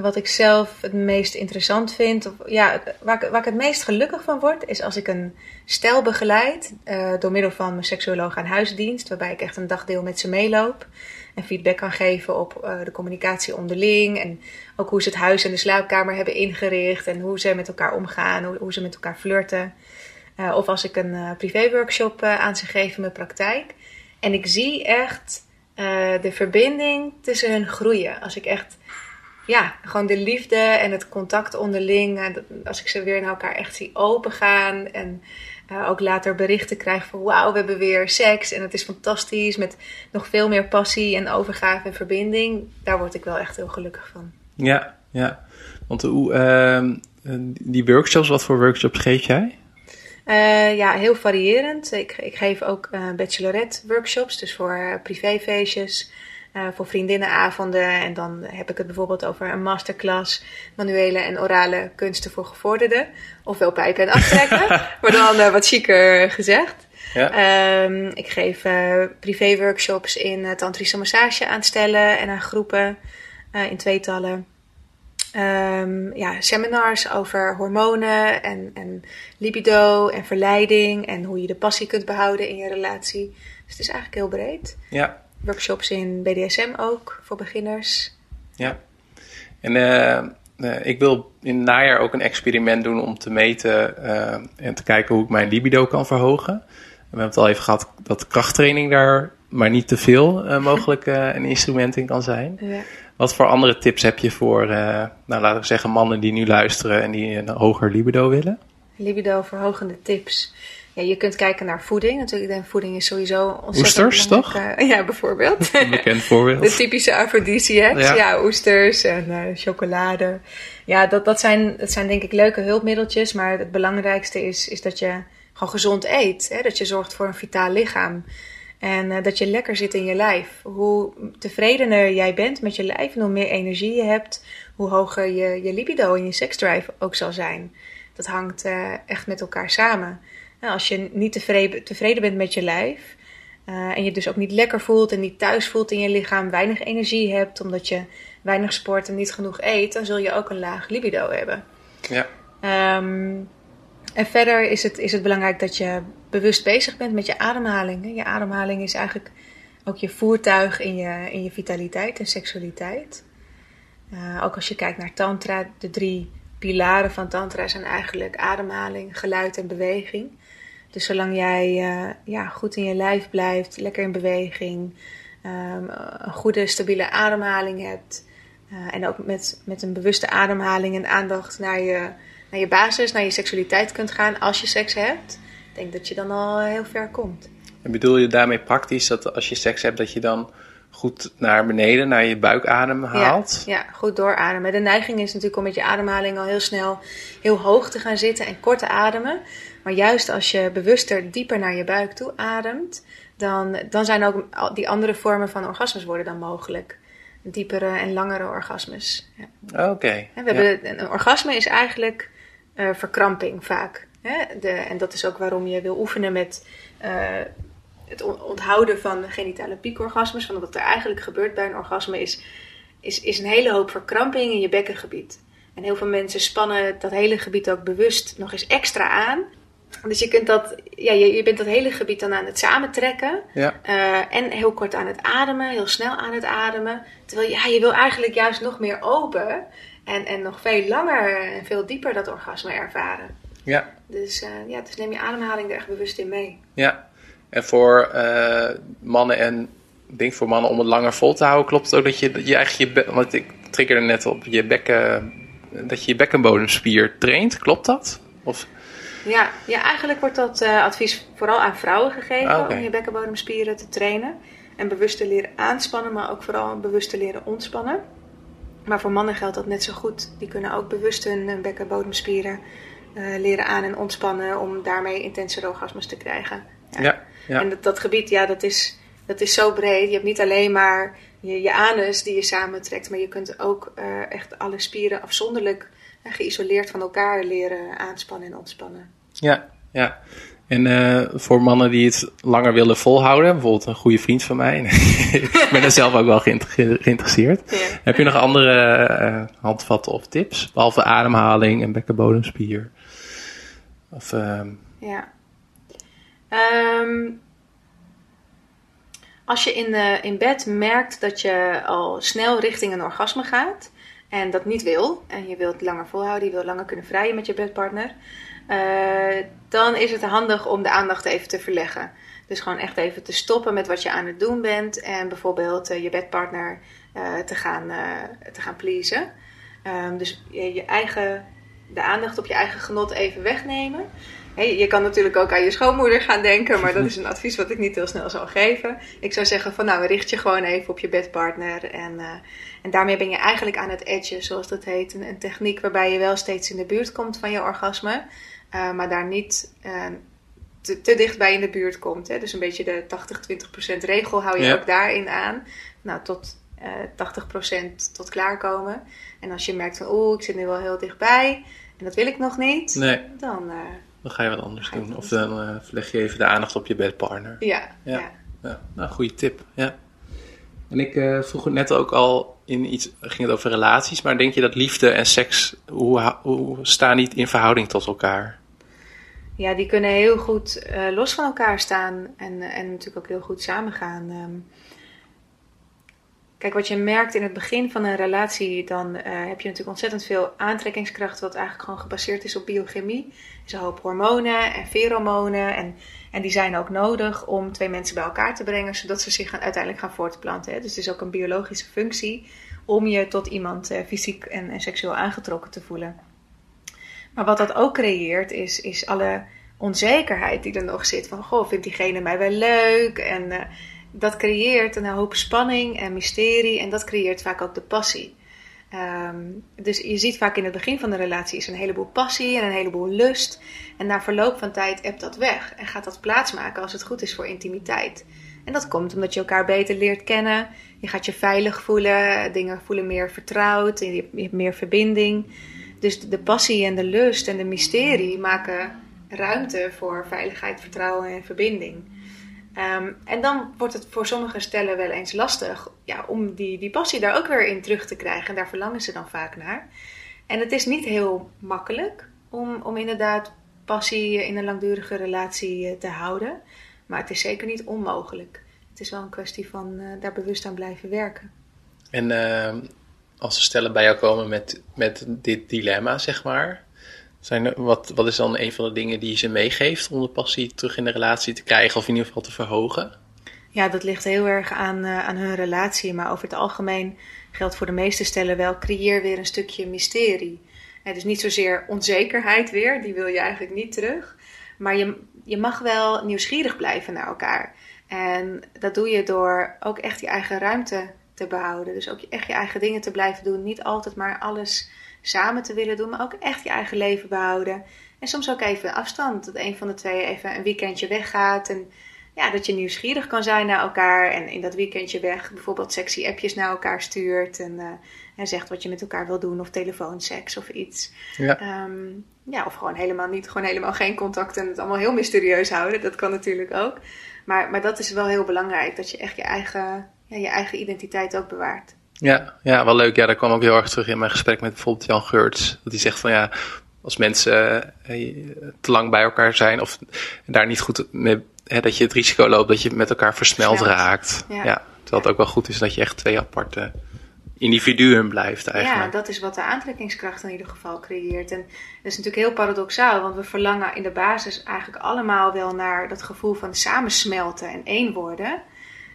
Wat ik zelf het meest interessant vind, of, ja, waar, ik, waar ik het meest gelukkig van word, is als ik een stel begeleid uh, door middel van mijn seksuoloog aan huisdienst, waarbij ik echt een dagdeel met ze meeloop en feedback kan geven op uh, de communicatie onderling en ook hoe ze het huis en de slaapkamer hebben ingericht en hoe ze met elkaar omgaan, hoe, hoe ze met elkaar flirten. Uh, of als ik een privéworkshop aan ze geef in mijn praktijk. En ik zie echt de verbinding tussen hun groeien. Als ik echt ja, gewoon de liefde en het contact onderling. Als ik ze weer naar elkaar echt zie opengaan. En uh, ook later berichten krijg van wauw, we hebben weer seks. En het is fantastisch met nog veel meer passie en overgave en verbinding. Daar word ik wel echt heel gelukkig van. Ja, ja. Want hoe, uh, die workshops, wat voor workshops geef jij? Uh, ja, heel variërend. Ik, ik geef ook uh, bachelorette workshops, dus voor privéfeestjes. Uh, voor vriendinnenavonden. En dan heb ik het bijvoorbeeld over een masterclass manuele en orale kunsten voor gevorderden. Ofwel pijpen en aftrekken, maar dan uh, wat chiquer gezegd. Ja. Um, ik geef uh, privé-workshops in tantrische massage aan stellen en aan groepen in tweetallen. Um, ja, seminars over hormonen en, en libido en verleiding en hoe je de passie kunt behouden in je relatie. Dus het is eigenlijk heel breed. Ja, workshops in BDSM ook voor beginners. Ja, en uh, uh, ik wil in het najaar ook een experiment doen om te meten uh, en te kijken hoe ik mijn libido kan verhogen. We hebben het al even gehad dat krachttraining daar maar niet te veel mogelijk een instrument in kan zijn. Ja. Wat voor andere tips heb je voor, nou laten we zeggen, mannen die nu luisteren en die een hoger libido willen? Libido verhogende tips. Ja, je kunt kijken naar voeding. Natuurlijk, de voeding is sowieso ontzettend Oesters, toch? Uh, ja, bijvoorbeeld. Een bekend voorbeeld. De typische aphrodisiacs. Ja. ja, oesters en uh, chocolade. Ja, dat, dat, zijn, dat zijn denk ik leuke hulpmiddeltjes. Maar het belangrijkste is, is dat je gewoon gezond eet. Hè? Dat je zorgt voor een vitaal lichaam. En uh, dat je lekker zit in je lijf. Hoe tevredener jij bent met je lijf en hoe meer energie je hebt, hoe hoger je, je libido en je seksdrive ook zal zijn. Dat hangt echt met elkaar samen. Nou, als je niet tevreden, tevreden bent met je lijf uh, en je dus ook niet lekker voelt en niet thuis voelt in je lichaam, weinig energie hebt omdat je weinig sport en niet genoeg eet, dan zul je ook een laag libido hebben. Ja. Um, en verder is het, is het belangrijk dat je bewust bezig bent met je ademhaling. Je ademhaling is eigenlijk ook je voertuig in je, in je vitaliteit en seksualiteit. Uh, ook als je kijkt naar Tantra, de drie pilaren van Tantra zijn eigenlijk ademhaling, geluid en beweging. Dus zolang jij uh, ja, goed in je lijf blijft, lekker in beweging, um, een goede stabiele ademhaling hebt uh, en ook met, met een bewuste ademhaling en aandacht naar je, naar je basis, naar je seksualiteit kunt gaan als je seks hebt, ik denk dat je dan al heel ver komt. En bedoel je daarmee praktisch dat als je seks hebt, dat je dan goed naar beneden, naar je buikadem haalt? Ja, ja, goed doorademen. De neiging is natuurlijk om met je ademhaling al heel snel heel hoog te gaan zitten en kort te ademen. Maar juist als je bewuster dieper naar je buik toe ademt, dan, dan zijn ook die andere vormen van orgasmes worden dan mogelijk. Diepere en langere orgasmes. Ja. Oké. We hebben, een orgasme is eigenlijk eh, verkramping vaak. Hè? De, en dat is ook waarom je wil oefenen met eh, het on- onthouden van genitale piekorgasmes. Want wat er eigenlijk gebeurt bij een orgasme is, is, is een hele hoop verkramping in je bekkengebied. En heel veel mensen spannen dat hele gebied ook bewust nog eens extra aan. Dus je, kunt dat, ja, je, je bent dat hele gebied dan aan het samentrekken. Ja. Eh, en heel kort aan het ademen, heel snel aan het ademen. Terwijl ja, je wil eigenlijk juist nog meer open. En, en nog veel langer en veel dieper dat orgasme ervaren. Ja. Dus, eh, ja, dus neem je ademhaling er echt bewust in mee. Ja. En voor eh, mannen en denk voor mannen om het langer vol te houden, klopt het ook dat je, dat je eigenlijk je, want ik triggerde net op je bekken, dat je je bekkenbodemspier traint, klopt dat? Of, Ja, ja eigenlijk wordt dat eh, advies vooral aan vrouwen gegeven Ah, om je bekkenbodemspieren te trainen. En bewust te leren aanspannen, maar ook vooral bewust te leren ontspannen. Maar voor mannen geldt dat net zo goed. Die kunnen ook bewust hun bekkenbodemspieren eh, leren aan- en ontspannen om daarmee intense orgasmes te krijgen. ja. Ja. En dat, dat gebied, ja, dat is, dat is zo breed. Je hebt niet alleen maar je, je anus die je samentrekt, maar je kunt ook eh, echt alle spieren afzonderlijk en geïsoleerd van elkaar leren aanspannen en ontspannen. Ja, ja. En eh, voor mannen die het langer willen volhouden, bijvoorbeeld een goede vriend van mij, ik ben er zelf ook wel geïnter- geïnteresseerd. Ja. Heb je nog andere eh, handvatten of tips? Behalve ademhaling en bekkenbodemspier? Of, ehm, Ja. Ehm, als je in, eh, in bed merkt dat je al snel richting een orgasme gaat en dat niet wil, en je wilt langer volhouden, je wilt langer kunnen vrijen met je bedpartner, eh, dan is het handig om de aandacht even te verleggen. Dus gewoon echt even te stoppen met wat je aan het doen bent en bijvoorbeeld eh, je bedpartner te, gaan, te gaan pleasen. Ehm, dus je, je eigen, de aandacht op je eigen genot even wegnemen. Hè, je kan natuurlijk ook aan je schoonmoeder gaan denken, maar dat is een advies wat ik niet heel snel zal geven. Ik zou zeggen van nou, richt je gewoon even op je bedpartner. En, eh, en daarmee ben je eigenlijk aan het edgen, zoals dat heet. Een, een techniek waarbij je wel steeds in de buurt komt van je orgasme, eh, maar daar niet eh, te, te dichtbij in de buurt komt. Hè? Dus een beetje de 80-20% regel hou je Ja. ook daarin aan. Nou, tot eh 80% tot klaarkomen. En als je merkt van oeh, ik zit nu wel heel dichtbij en dat wil ik nog niet, nee, dan... dan ga je wat anders doen. Of dan eh, leg je even de aandacht op je bedpartner. Ja, Ja. ja. Ja, nou, goede tip. Ja. En ik eh, vroeg het net ook al in iets, ging het over relaties, maar denk je dat liefde en seks, hoe, hoe staan niet in verhouding tot elkaar? Ja, die kunnen heel goed eh, los van elkaar staan en, en natuurlijk ook heel goed samengaan. Ehm, kijk, wat je merkt in het begin van een relatie, dan eh, heb je natuurlijk ontzettend veel aantrekkingskracht, wat eigenlijk gewoon gebaseerd is op biochemie. Is een hoop hormonen en feromonen en, en die zijn ook nodig om twee mensen bij elkaar te brengen, zodat ze zich gaan, uiteindelijk gaan voortplanten. Hè. Dus het is ook een biologische functie om je tot iemand eh, fysiek en, en seksueel aangetrokken te voelen. Maar wat dat ook creëert, is, is alle onzekerheid die er nog zit. Van, goh, vindt diegene mij wel leuk? En eh, dat creëert een hoop spanning en mysterie. En dat creëert vaak ook de passie. Ehm, dus je ziet vaak in het begin van de relatie is een heleboel passie en een heleboel lust. En na verloop van tijd ebt dat weg. En gaat dat plaatsmaken als het goed is voor intimiteit. En dat komt omdat je elkaar beter leert kennen. Je gaat je veilig voelen. Dingen voelen meer vertrouwd. je hebt meer verbinding. Dus de passie en de lust en de mysterie maken ruimte voor veiligheid, vertrouwen en verbinding. Ehm, en dan wordt het voor sommige stellen wel eens lastig ja, om die, die passie daar ook weer in terug te krijgen. En daar verlangen ze dan vaak naar. En het is niet heel makkelijk om, om inderdaad passie in een langdurige relatie eh, te houden. Maar het is zeker niet onmogelijk. Het is wel een kwestie van eh, daar bewust aan blijven werken. En ehm, als er stellen bij jou komen met, met dit dilemma, zeg maar, zijn wat, wat is dan een van de dingen die je ze meegeeft om de passie terug in de relatie te krijgen of in ieder geval te verhogen? Ja, dat ligt heel erg aan, eh, aan hun relatie. Maar over het algemeen geldt voor de meeste stellen wel: creëer weer een stukje mysterie. Eh, dus niet zozeer onzekerheid weer, die wil je eigenlijk niet terug. Maar je, je mag wel nieuwsgierig blijven naar elkaar. En dat doe je door ook echt je eigen ruimte te behouden. Dus ook echt je eigen dingen te blijven doen. Niet altijd maar alles samen te willen doen, maar ook echt je eigen leven behouden. En soms ook even afstand. Dat een van de twee even een weekendje weggaat. En ja, dat je nieuwsgierig kan zijn naar elkaar. En in dat weekendje weg bijvoorbeeld sexy appjes naar elkaar stuurt. En, uh, en zegt wat je met elkaar wil doen. Of telefoonseks of iets. Ja. Um, ja, of gewoon helemaal niet. Gewoon helemaal geen contact en het allemaal heel mysterieus houden. Dat kan natuurlijk ook. Maar, maar dat is wel heel belangrijk. Dat je echt je eigen, ja, je eigen identiteit ook bewaart. Ja, ja, wel leuk. Ja, daar kwam ook heel erg terug in mijn gesprek met bijvoorbeeld Jan Geurts. Dat hij zegt van ja, als mensen eh, te lang bij elkaar zijn of daar niet goed mee, hè, dat je het risico loopt dat je met elkaar versmeld raakt. Ja. ja. terwijl het ook wel goed is dat je echt twee aparte individuen blijft eigenlijk. Ja, dat is wat de aantrekkingskracht in ieder geval creëert. En dat is natuurlijk heel paradoxaal, want we verlangen in de basis eigenlijk allemaal wel naar dat gevoel van samensmelten en één worden.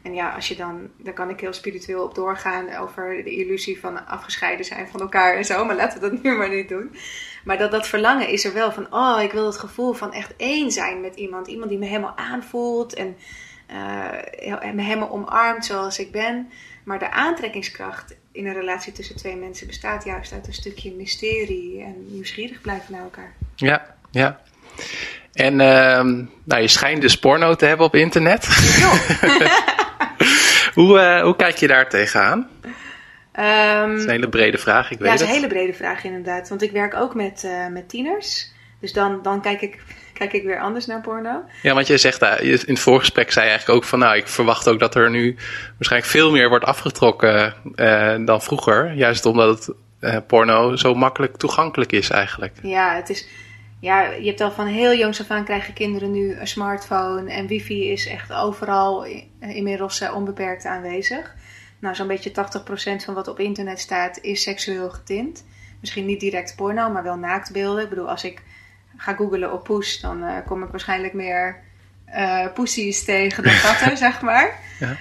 En ja, als je dan, daar kan ik heel spiritueel op doorgaan over de illusie van afgescheiden zijn van elkaar en zo, maar laten we dat nu maar niet doen. Maar dat, dat verlangen is er wel van, oh, ik wil het gevoel van echt één zijn met iemand. Iemand die me helemaal aanvoelt en uh, me helemaal omarmt zoals ik ben. Maar de aantrekkingskracht in een relatie tussen twee mensen bestaat juist uit een stukje mysterie en nieuwsgierig blijven naar elkaar. Ja, ja. En uh, nou, je schijnt dus porno te hebben op internet. hoe, uh, hoe kijk je daar tegenaan? Um, dat is een hele brede vraag, ik weet het. Ja, dat is een hele brede vraag inderdaad. Want ik werk ook met, uh, met tieners. Dus dan, dan kijk, ik, kijk ik weer anders naar porno. Ja, want je zegt daar, in het voorgesprek zei je eigenlijk ook van... nou, ik verwacht ook dat er nu waarschijnlijk veel meer wordt afgetrokken uh, dan vroeger. Juist omdat het uh, porno zo makkelijk toegankelijk is eigenlijk. Ja, het is... Ja, je hebt al van heel jongs af aan krijgen kinderen nu een smartphone. En wifi is echt overal inmiddels onbeperkt aanwezig. Nou, zo'n beetje 80% van wat op internet staat is seksueel getint. Misschien niet direct porno, maar wel naaktbeelden. Ik bedoel, als ik ga googlen op poes, dan uh, kom ik waarschijnlijk meer uh, poesies tegen dan katten, zeg maar. Ja.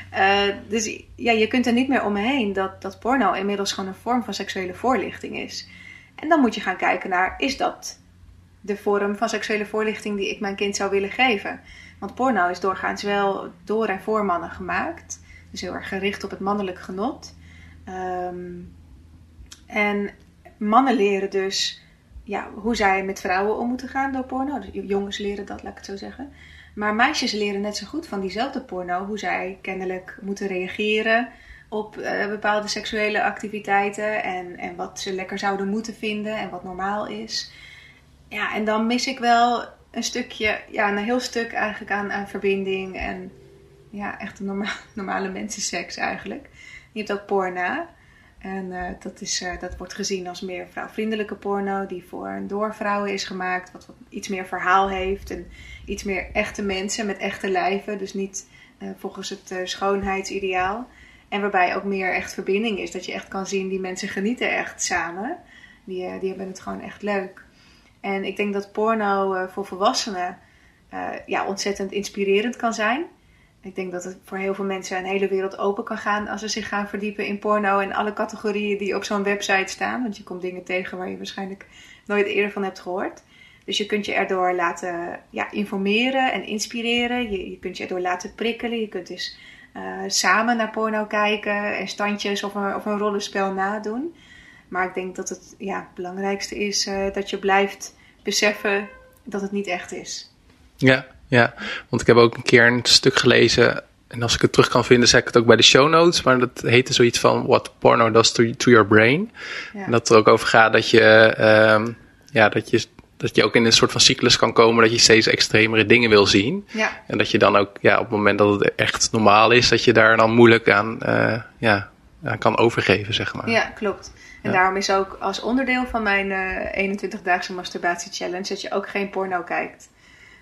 Uh, dus ja, je kunt er niet meer omheen dat, dat porno inmiddels gewoon een vorm van seksuele voorlichting is. En dan moet je gaan kijken naar, is dat de vorm van seksuele voorlichting die ik mijn kind zou willen geven? Want porno is doorgaans wel door en voor mannen gemaakt. Dus heel erg gericht op het mannelijk genot. Um, en mannen leren dus ja, hoe zij met vrouwen om moeten gaan door porno. Dus jongens leren dat, laat ik het zo zeggen. Maar meisjes leren net zo goed van diezelfde porno hoe zij kennelijk moeten reageren op uh, bepaalde seksuele activiteiten en, en wat ze lekker zouden moeten vinden en wat normaal is. Ja, en dan mis ik wel een stukje, ja, een heel stuk eigenlijk aan, aan verbinding en ja, echt een norma normale mensenseks eigenlijk. Je hebt ook porno. En uh, dat, is, uh, dat wordt gezien als meer vrouwvriendelijke porno, die voor en door vrouwen is gemaakt, wat, wat iets meer verhaal heeft en iets meer echte mensen met echte lijven, dus niet uh, volgens het schoonheidsideaal. En waarbij ook meer echt verbinding is, dat je echt kan zien, die mensen genieten echt samen, die, die hebben het gewoon echt leuk. En ik denk dat porno voor volwassenen ja, ontzettend inspirerend kan zijn. Ik denk dat het voor heel veel mensen een hele wereld open kan gaan als ze zich gaan verdiepen in porno en alle categorieën die op zo'n website staan. Want je komt dingen tegen waar je waarschijnlijk nooit eerder van hebt gehoord. Dus je kunt je erdoor laten ja, informeren en inspireren. Je, kunt je erdoor laten prikkelen. Je kunt dus uh, samen naar porno kijken en standjes of een, of een rollenspel nadoen. Maar ik denk dat het ja, belangrijkste is uh, dat je blijft beseffen dat het niet echt is. Ja, ja, want ik heb ook een keer een stuk gelezen. En als ik het terug kan vinden, zeg ik het ook bij de show notes. Maar dat heette zoiets van What Porno Does to, to Your Brain. Ja. En dat er ook over gaat dat je, um, ja, dat je, dat je ook in een soort van cyclus kan komen. Dat je steeds extremere dingen wil zien. Ja. En dat je dan ook, ja, op het moment dat het echt normaal is, dat je daar dan moeilijk aan, uh, ja, aan kan overgeven, zeg maar. Ja, klopt. En ja. daarom is ook als onderdeel van mijn uh, 21-daagse masturbatie challenge dat je ook geen porno kijkt.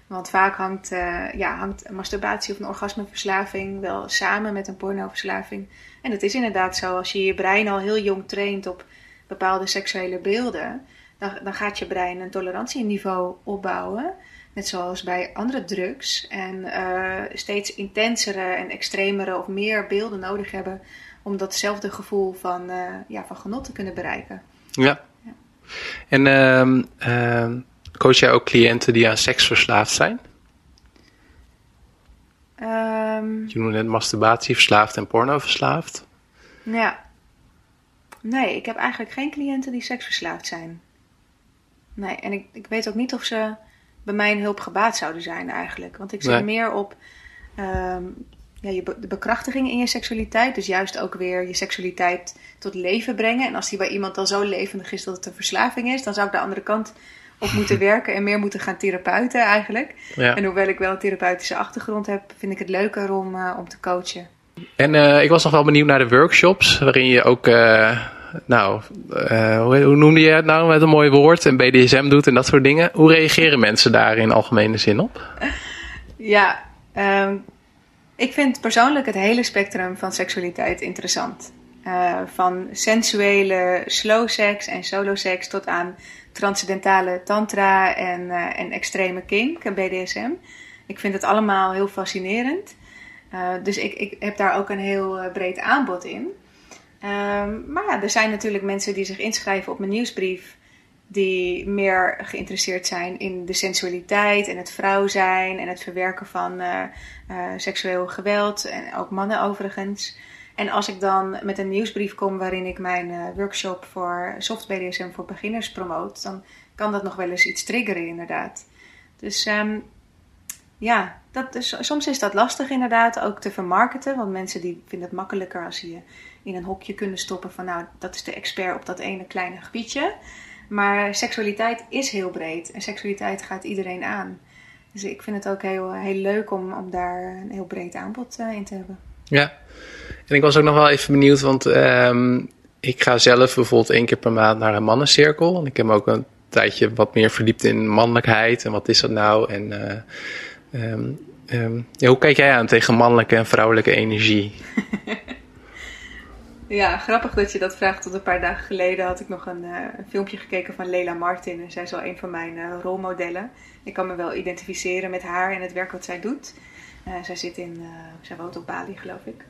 Want vaak hangt, uh, ja, hangt masturbatie of een orgasmeverslaving wel samen met een pornoverslaving. En het is inderdaad zo, als je je brein al heel jong traint op bepaalde seksuele beelden, dan, dan gaat je brein een tolerantieniveau opbouwen. Net zoals bij andere drugs. En uh, steeds intensere en extremere of meer beelden nodig hebben om datzelfde gevoel van, uh, ja, van genot te kunnen bereiken. Ja. ja. En uh, Coach jij ook cliënten die aan seks verslaafd zijn? Um, je noemde net masturbatie verslaafd en porno verslaafd. Ja. Nee, ik heb eigenlijk geen cliënten die seksverslaafd zijn. Nee, en ik, ik weet ook niet of ze bij mij een hulp gebaat zouden zijn eigenlijk. Want ik zit nee. meer op ehm, ja, je be- de bekrachtiging in je seksualiteit. Dus juist ook weer je seksualiteit tot leven brengen. En als die bij iemand al zo levendig is dat het een verslaving is, dan zou ik de andere kant op moeten werken en meer moeten gaan therapeuten eigenlijk. Ja. En hoewel ik wel een therapeutische achtergrond heb, vind ik het leuker om, eh, om te coachen. En eh, ik was nog wel benieuwd naar de workshops, waarin je ook, eh, nou, hoe, hoe noemde je het nou met een mooi woord, en BDSM doet en dat soort dingen. Hoe reageren mensen daar in algemene zin op? Ja, ehm, ik vind persoonlijk het hele spectrum van seksualiteit interessant. Eh, van sensuele slow seks en solo seks tot aan transcendentale tantra en, eh, en extreme kink en BDSM. Ik vind het allemaal heel fascinerend. Eh, dus ik, ik heb daar ook een heel breed aanbod in. Ehm, maar ja, er zijn natuurlijk mensen die zich inschrijven op mijn nieuwsbrief die meer geïnteresseerd zijn in de sensualiteit en het vrouw zijn en het verwerken van eh, eh, seksueel geweld en ook mannen overigens. En als ik dan met een nieuwsbrief kom waarin ik mijn eh, workshop voor soft BDSM voor beginners promoot, dan kan dat nog wel eens iets triggeren inderdaad. Dus ehm, ja, dat is, soms is dat lastig inderdaad ook te vermarkten, want mensen die vinden het makkelijker als ze je in een hokje kunnen stoppen van nou, dat is de expert op dat ene kleine gebiedje. Maar seksualiteit is heel breed en seksualiteit gaat iedereen aan. Dus ik vind het ook heel, heel leuk om, om daar een heel breed aanbod eh, in te hebben. Ja, en ik was ook nog wel even benieuwd, want ehm, ik ga zelf bijvoorbeeld één keer per maand naar een mannencirkel. En ik heb me ook een tijdje wat meer verdiept in mannelijkheid en wat is dat nou. En eh, ehm, ehm, ja, hoe kijk jij aan tegen mannelijke en vrouwelijke energie? Ja, grappig dat je dat vraagt. Tot een paar dagen geleden had ik nog een, eh, een filmpje gekeken van Leila Martin. En zij is wel een van mijn eh, rolmodellen. Ik kan me wel identificeren met haar en het werk wat zij doet. Eh, zij zit in, zij woont op Bali geloof ik.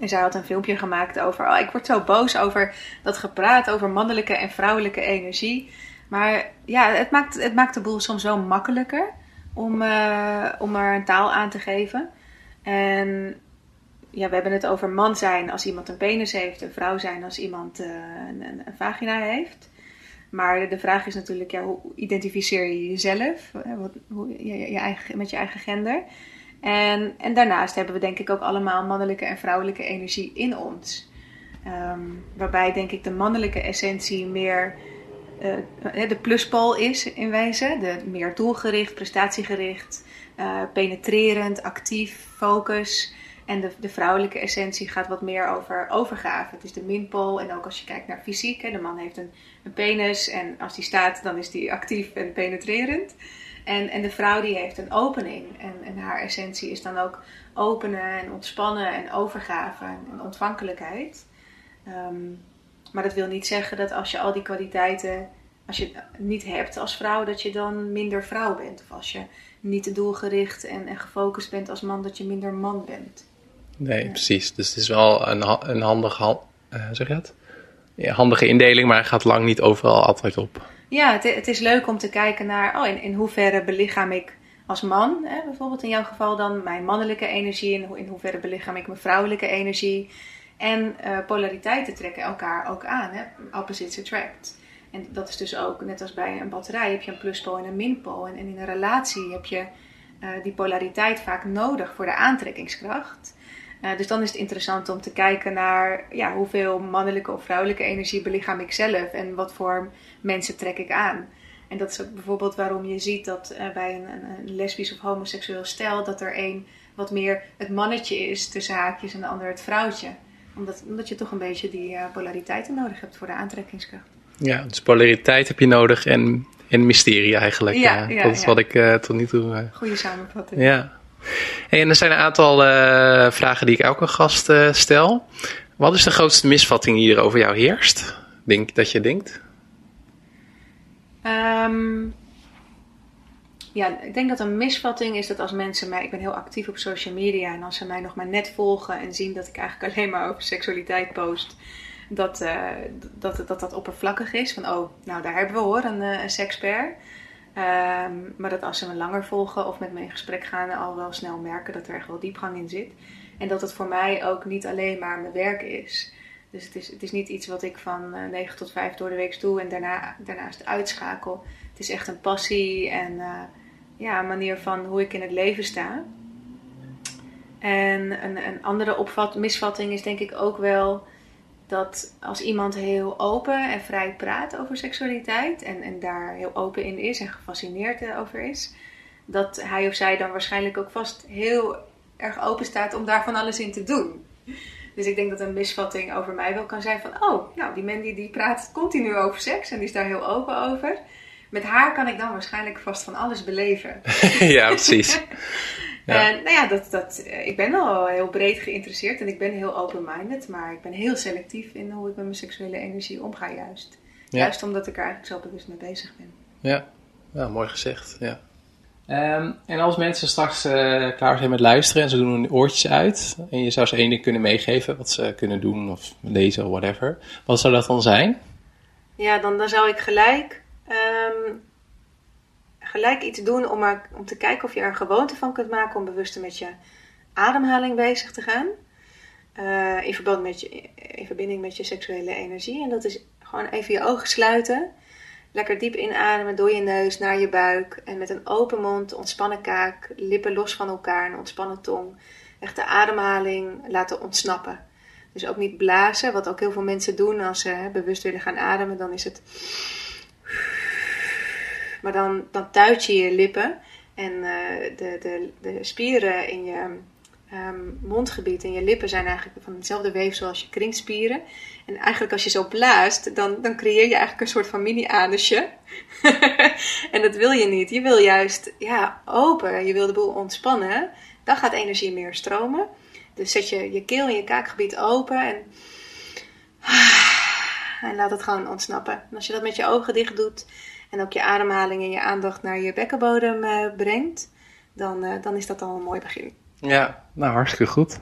En zij had een filmpje gemaakt over, oh ik word zo boos over dat gepraat over mannelijke en vrouwelijke energie. Maar ja, het maakt, het maakt de boel soms wel makkelijker om, om er een taal aan te geven. En ja, we hebben het over man zijn als iemand een penis heeft, en vrouw zijn als iemand eh, een, een, vagina heeft. Maar de vraag is natuurlijk, ja, hoe identificeer je jezelf eh, wat, hoe, je, je eigen, met je eigen gender? En, en daarnaast hebben we denk ik ook allemaal mannelijke en vrouwelijke energie in ons. Ehm, waarbij denk ik de mannelijke essentie meer uh, de pluspool is in wezen. De meer doelgericht, prestatiegericht, uh, penetrerend, actief, focus. En de, de, vrouwelijke essentie gaat wat meer over overgave. Het is de minpool. En ook als je kijkt naar fysiek. Hè, de man heeft een, een penis. En als die staat, dan is die actief en penetrerend. En, en de vrouw die heeft een opening. En, en haar essentie is dan ook openen en ontspannen en overgave en, ontvankelijkheid. Um, maar dat wil niet zeggen dat als je al die kwaliteiten, als je niet hebt als vrouw, dat je dan minder vrouw bent. Of als je niet doelgericht en gefocust bent als man, dat je minder man bent. Nee, ja. precies. Dus het is wel een, een handig, uh, zeg je? Ja, handige indeling, maar het gaat lang niet overal altijd op. Ja, het, het is leuk om te kijken naar, oh, in, in hoeverre belichaam ik als man, hè, bijvoorbeeld in jouw geval dan mijn mannelijke energie, in, in hoeverre belichaam ik mijn vrouwelijke energie. En uh, polariteiten trekken elkaar ook aan. Hè? Opposites attract. En dat is dus ook, net als bij een batterij, heb je een pluspool en een minpool. En, en in een relatie heb je uh, die polariteit vaak nodig voor de aantrekkingskracht. Uh, dus dan is het interessant om te kijken naar ja, hoeveel mannelijke of vrouwelijke energie belichaam ik zelf en wat voor mensen trek ik aan. En dat is ook bijvoorbeeld waarom je ziet dat bij een, een, lesbisch of homoseksueel stel dat er een wat meer het mannetje is tussen haakjes en de ander het vrouwtje omdat, omdat je toch een beetje die uh, polariteiten nodig hebt voor de aantrekkingskracht. Ja, dus polariteit heb je nodig en, en mysterie eigenlijk. Ja, ja, dat is wat ik tot nu toe... Goede samenvatting. Ja. En er zijn een aantal vragen die ik elke gast stel. Wat is de grootste misvatting die er over jou heerst? Denk dat je denkt? Um, ja, ik denk dat een misvatting is dat als mensen mij, ik ben heel actief op social media en als ze mij nog maar net volgen en zien dat ik eigenlijk alleen maar over seksualiteit post, dat uh, dat, dat, dat oppervlakkig is. Van oh, nou daar hebben we hoor, een, een. Um, maar dat als ze me langer volgen of met me in gesprek gaan, al wel snel merken dat er echt wel diepgang in zit. En dat het voor mij ook niet alleen maar mijn werk is. Dus het is, het is niet iets wat ik van uh, 9 tot 5 door de week doe en daarna, daarnaast uitschakel. Het is echt een passie en uh, ja, een manier van hoe ik in het leven sta. En een, een andere opvat, misvatting is denk ik ook wel dat als iemand heel open en vrij praat over seksualiteit en, en daar heel open in is en gefascineerd over is, dat hij of zij dan waarschijnlijk ook vast heel erg open staat om daar van alles in te doen. Dus ik denk dat een misvatting over mij wel kan zijn van, oh, nou, die Mandy die praat continu over seks en die is daar heel open over. Met haar kan ik dan waarschijnlijk vast van alles beleven. ja, precies. Ja. En nou ja, dat, dat, eh, ik ben wel heel breed geïnteresseerd en ik ben heel open-minded, maar ik ben heel selectief in hoe ik met mijn seksuele energie omga juist. Juist omdat ik er eigenlijk zo bewust mee bezig ben. Ja, ja mooi gezegd. Ja. Um, en als mensen straks uh, klaar zijn met luisteren en ze doen hun oortjes uit en je zou ze één ding kunnen meegeven wat ze kunnen doen of lezen of whatever, wat zou dat dan zijn? Ja, dan, dan zou ik gelijk um, gelijk iets doen om, er, om te kijken of je er een gewoonte van kunt maken om bewuster met je ademhaling bezig te gaan. Uh, in, verband met je, in verbinding met je seksuele energie. En dat is gewoon even je ogen sluiten. Lekker diep inademen door je neus naar je buik. En met een open mond, ontspannen kaak, lippen los van elkaar, een ontspannen tong. Echt de ademhaling laten ontsnappen. Dus ook niet blazen, wat ook heel veel mensen doen als ze bewust willen gaan ademen. Dan is het maar dan, dan tuit je je lippen en uh, de, de, de spieren in je um, mondgebied en je lippen zijn eigenlijk van hetzelfde weefsel als je kringspieren. En eigenlijk als je zo blaast, dan, dan creëer je eigenlijk een soort van mini-anusje. en dat wil je niet. Je wil juist ja, open, je wil de boel ontspannen. Dan gaat energie meer stromen. Dus zet je je keel en je kaakgebied open en, en laat het gewoon ontsnappen. En als je dat met je ogen dicht doet, en ook je ademhaling en je aandacht naar je bekkenbodem uh, brengt, dan, uh, dan is dat al een mooi begin. Ja, nou hartstikke goed.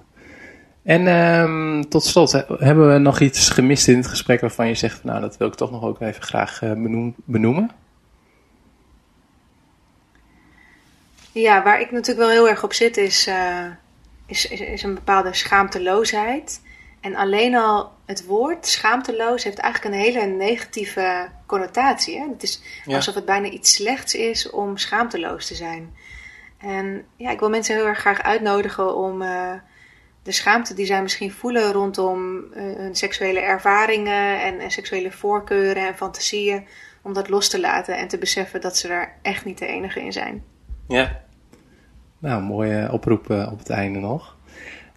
En um, tot slot, hebben we nog iets gemist in het gesprek waarvan je zegt, nou dat wil ik toch nog ook even graag benoem, benoemen? Ja, waar ik natuurlijk wel heel erg op zit is, is, is, is een bepaalde schaamteloosheid. En alleen al het woord schaamteloos heeft eigenlijk een hele negatieve connotatie. Hè? Het is alsof het bijna iets slechts is om schaamteloos te zijn. En ja, ik wil mensen heel erg graag uitnodigen om uh, de schaamte die zij misschien voelen rondom uh, hun seksuele ervaringen en, en, seksuele voorkeuren en fantasieën, om dat los te laten en te beseffen dat ze er echt niet de enige in zijn. Ja, nou, mooie oproep uh, op het einde nog.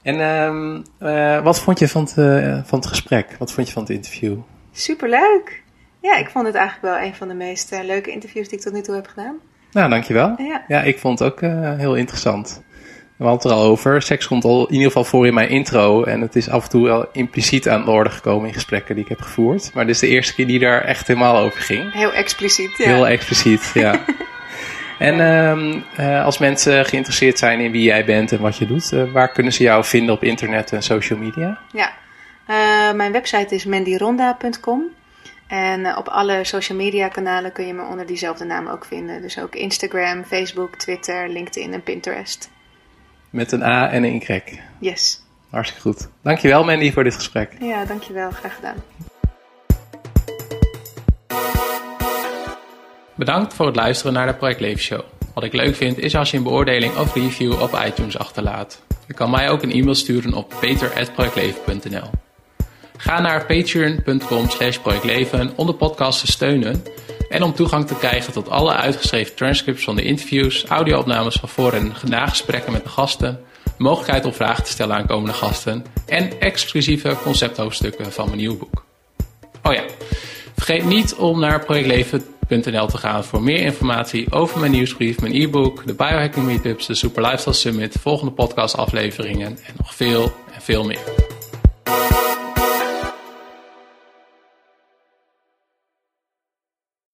En um, uh, wat vond je van het, uh, van het gesprek? Wat vond je van het interview? Superleuk. Ja, ik vond het eigenlijk wel een van de meest uh, leuke interviews die ik tot nu toe heb gedaan. Nou, dankjewel. Ja, ja ik vond het ook heel interessant. We hadden het er al over. Seks komt al in ieder geval voor in mijn intro. En het is af en toe wel impliciet aan de orde gekomen in gesprekken die ik heb gevoerd. Maar dit is de eerste keer die daar echt helemaal over ging. Heel expliciet, ja. Heel expliciet, ja. En um, uh, als mensen geïnteresseerd zijn in wie jij bent en wat je doet, uh, waar kunnen ze jou vinden op internet en social media? Ja, uh, mijn website is mandyronda.com. En op alle social media kanalen kun je me onder diezelfde naam ook vinden. Dus ook Instagram, Facebook, Twitter, LinkedIn en Pinterest. Met een A en een Y. Yes. Hartstikke goed. Dankjewel Mandy voor dit gesprek. Ja, dankjewel. Graag gedaan. Bedankt voor het luisteren naar de Project Leven Show. Wat ik leuk vind is als je een beoordeling of review op iTunes achterlaat. Je kan mij ook een e-mail sturen op peter.projectleven.nl Ga naar patreon.com slash projectleven om de podcast te steunen en om toegang te krijgen tot alle uitgeschreven transcripts van de interviews, audio-opnames van voor- en nagesprekken met de gasten, mogelijkheid om vragen te stellen aan komende gasten en exclusieve concepthoofdstukken van mijn nieuwe boek. Oh ja, vergeet niet om naar Project Leven te gaan voor meer informatie over mijn nieuwsbrief, mijn e-book, de biohacking meetups, de Super Lifestyle Summit, volgende podcastafleveringen en nog veel en veel meer.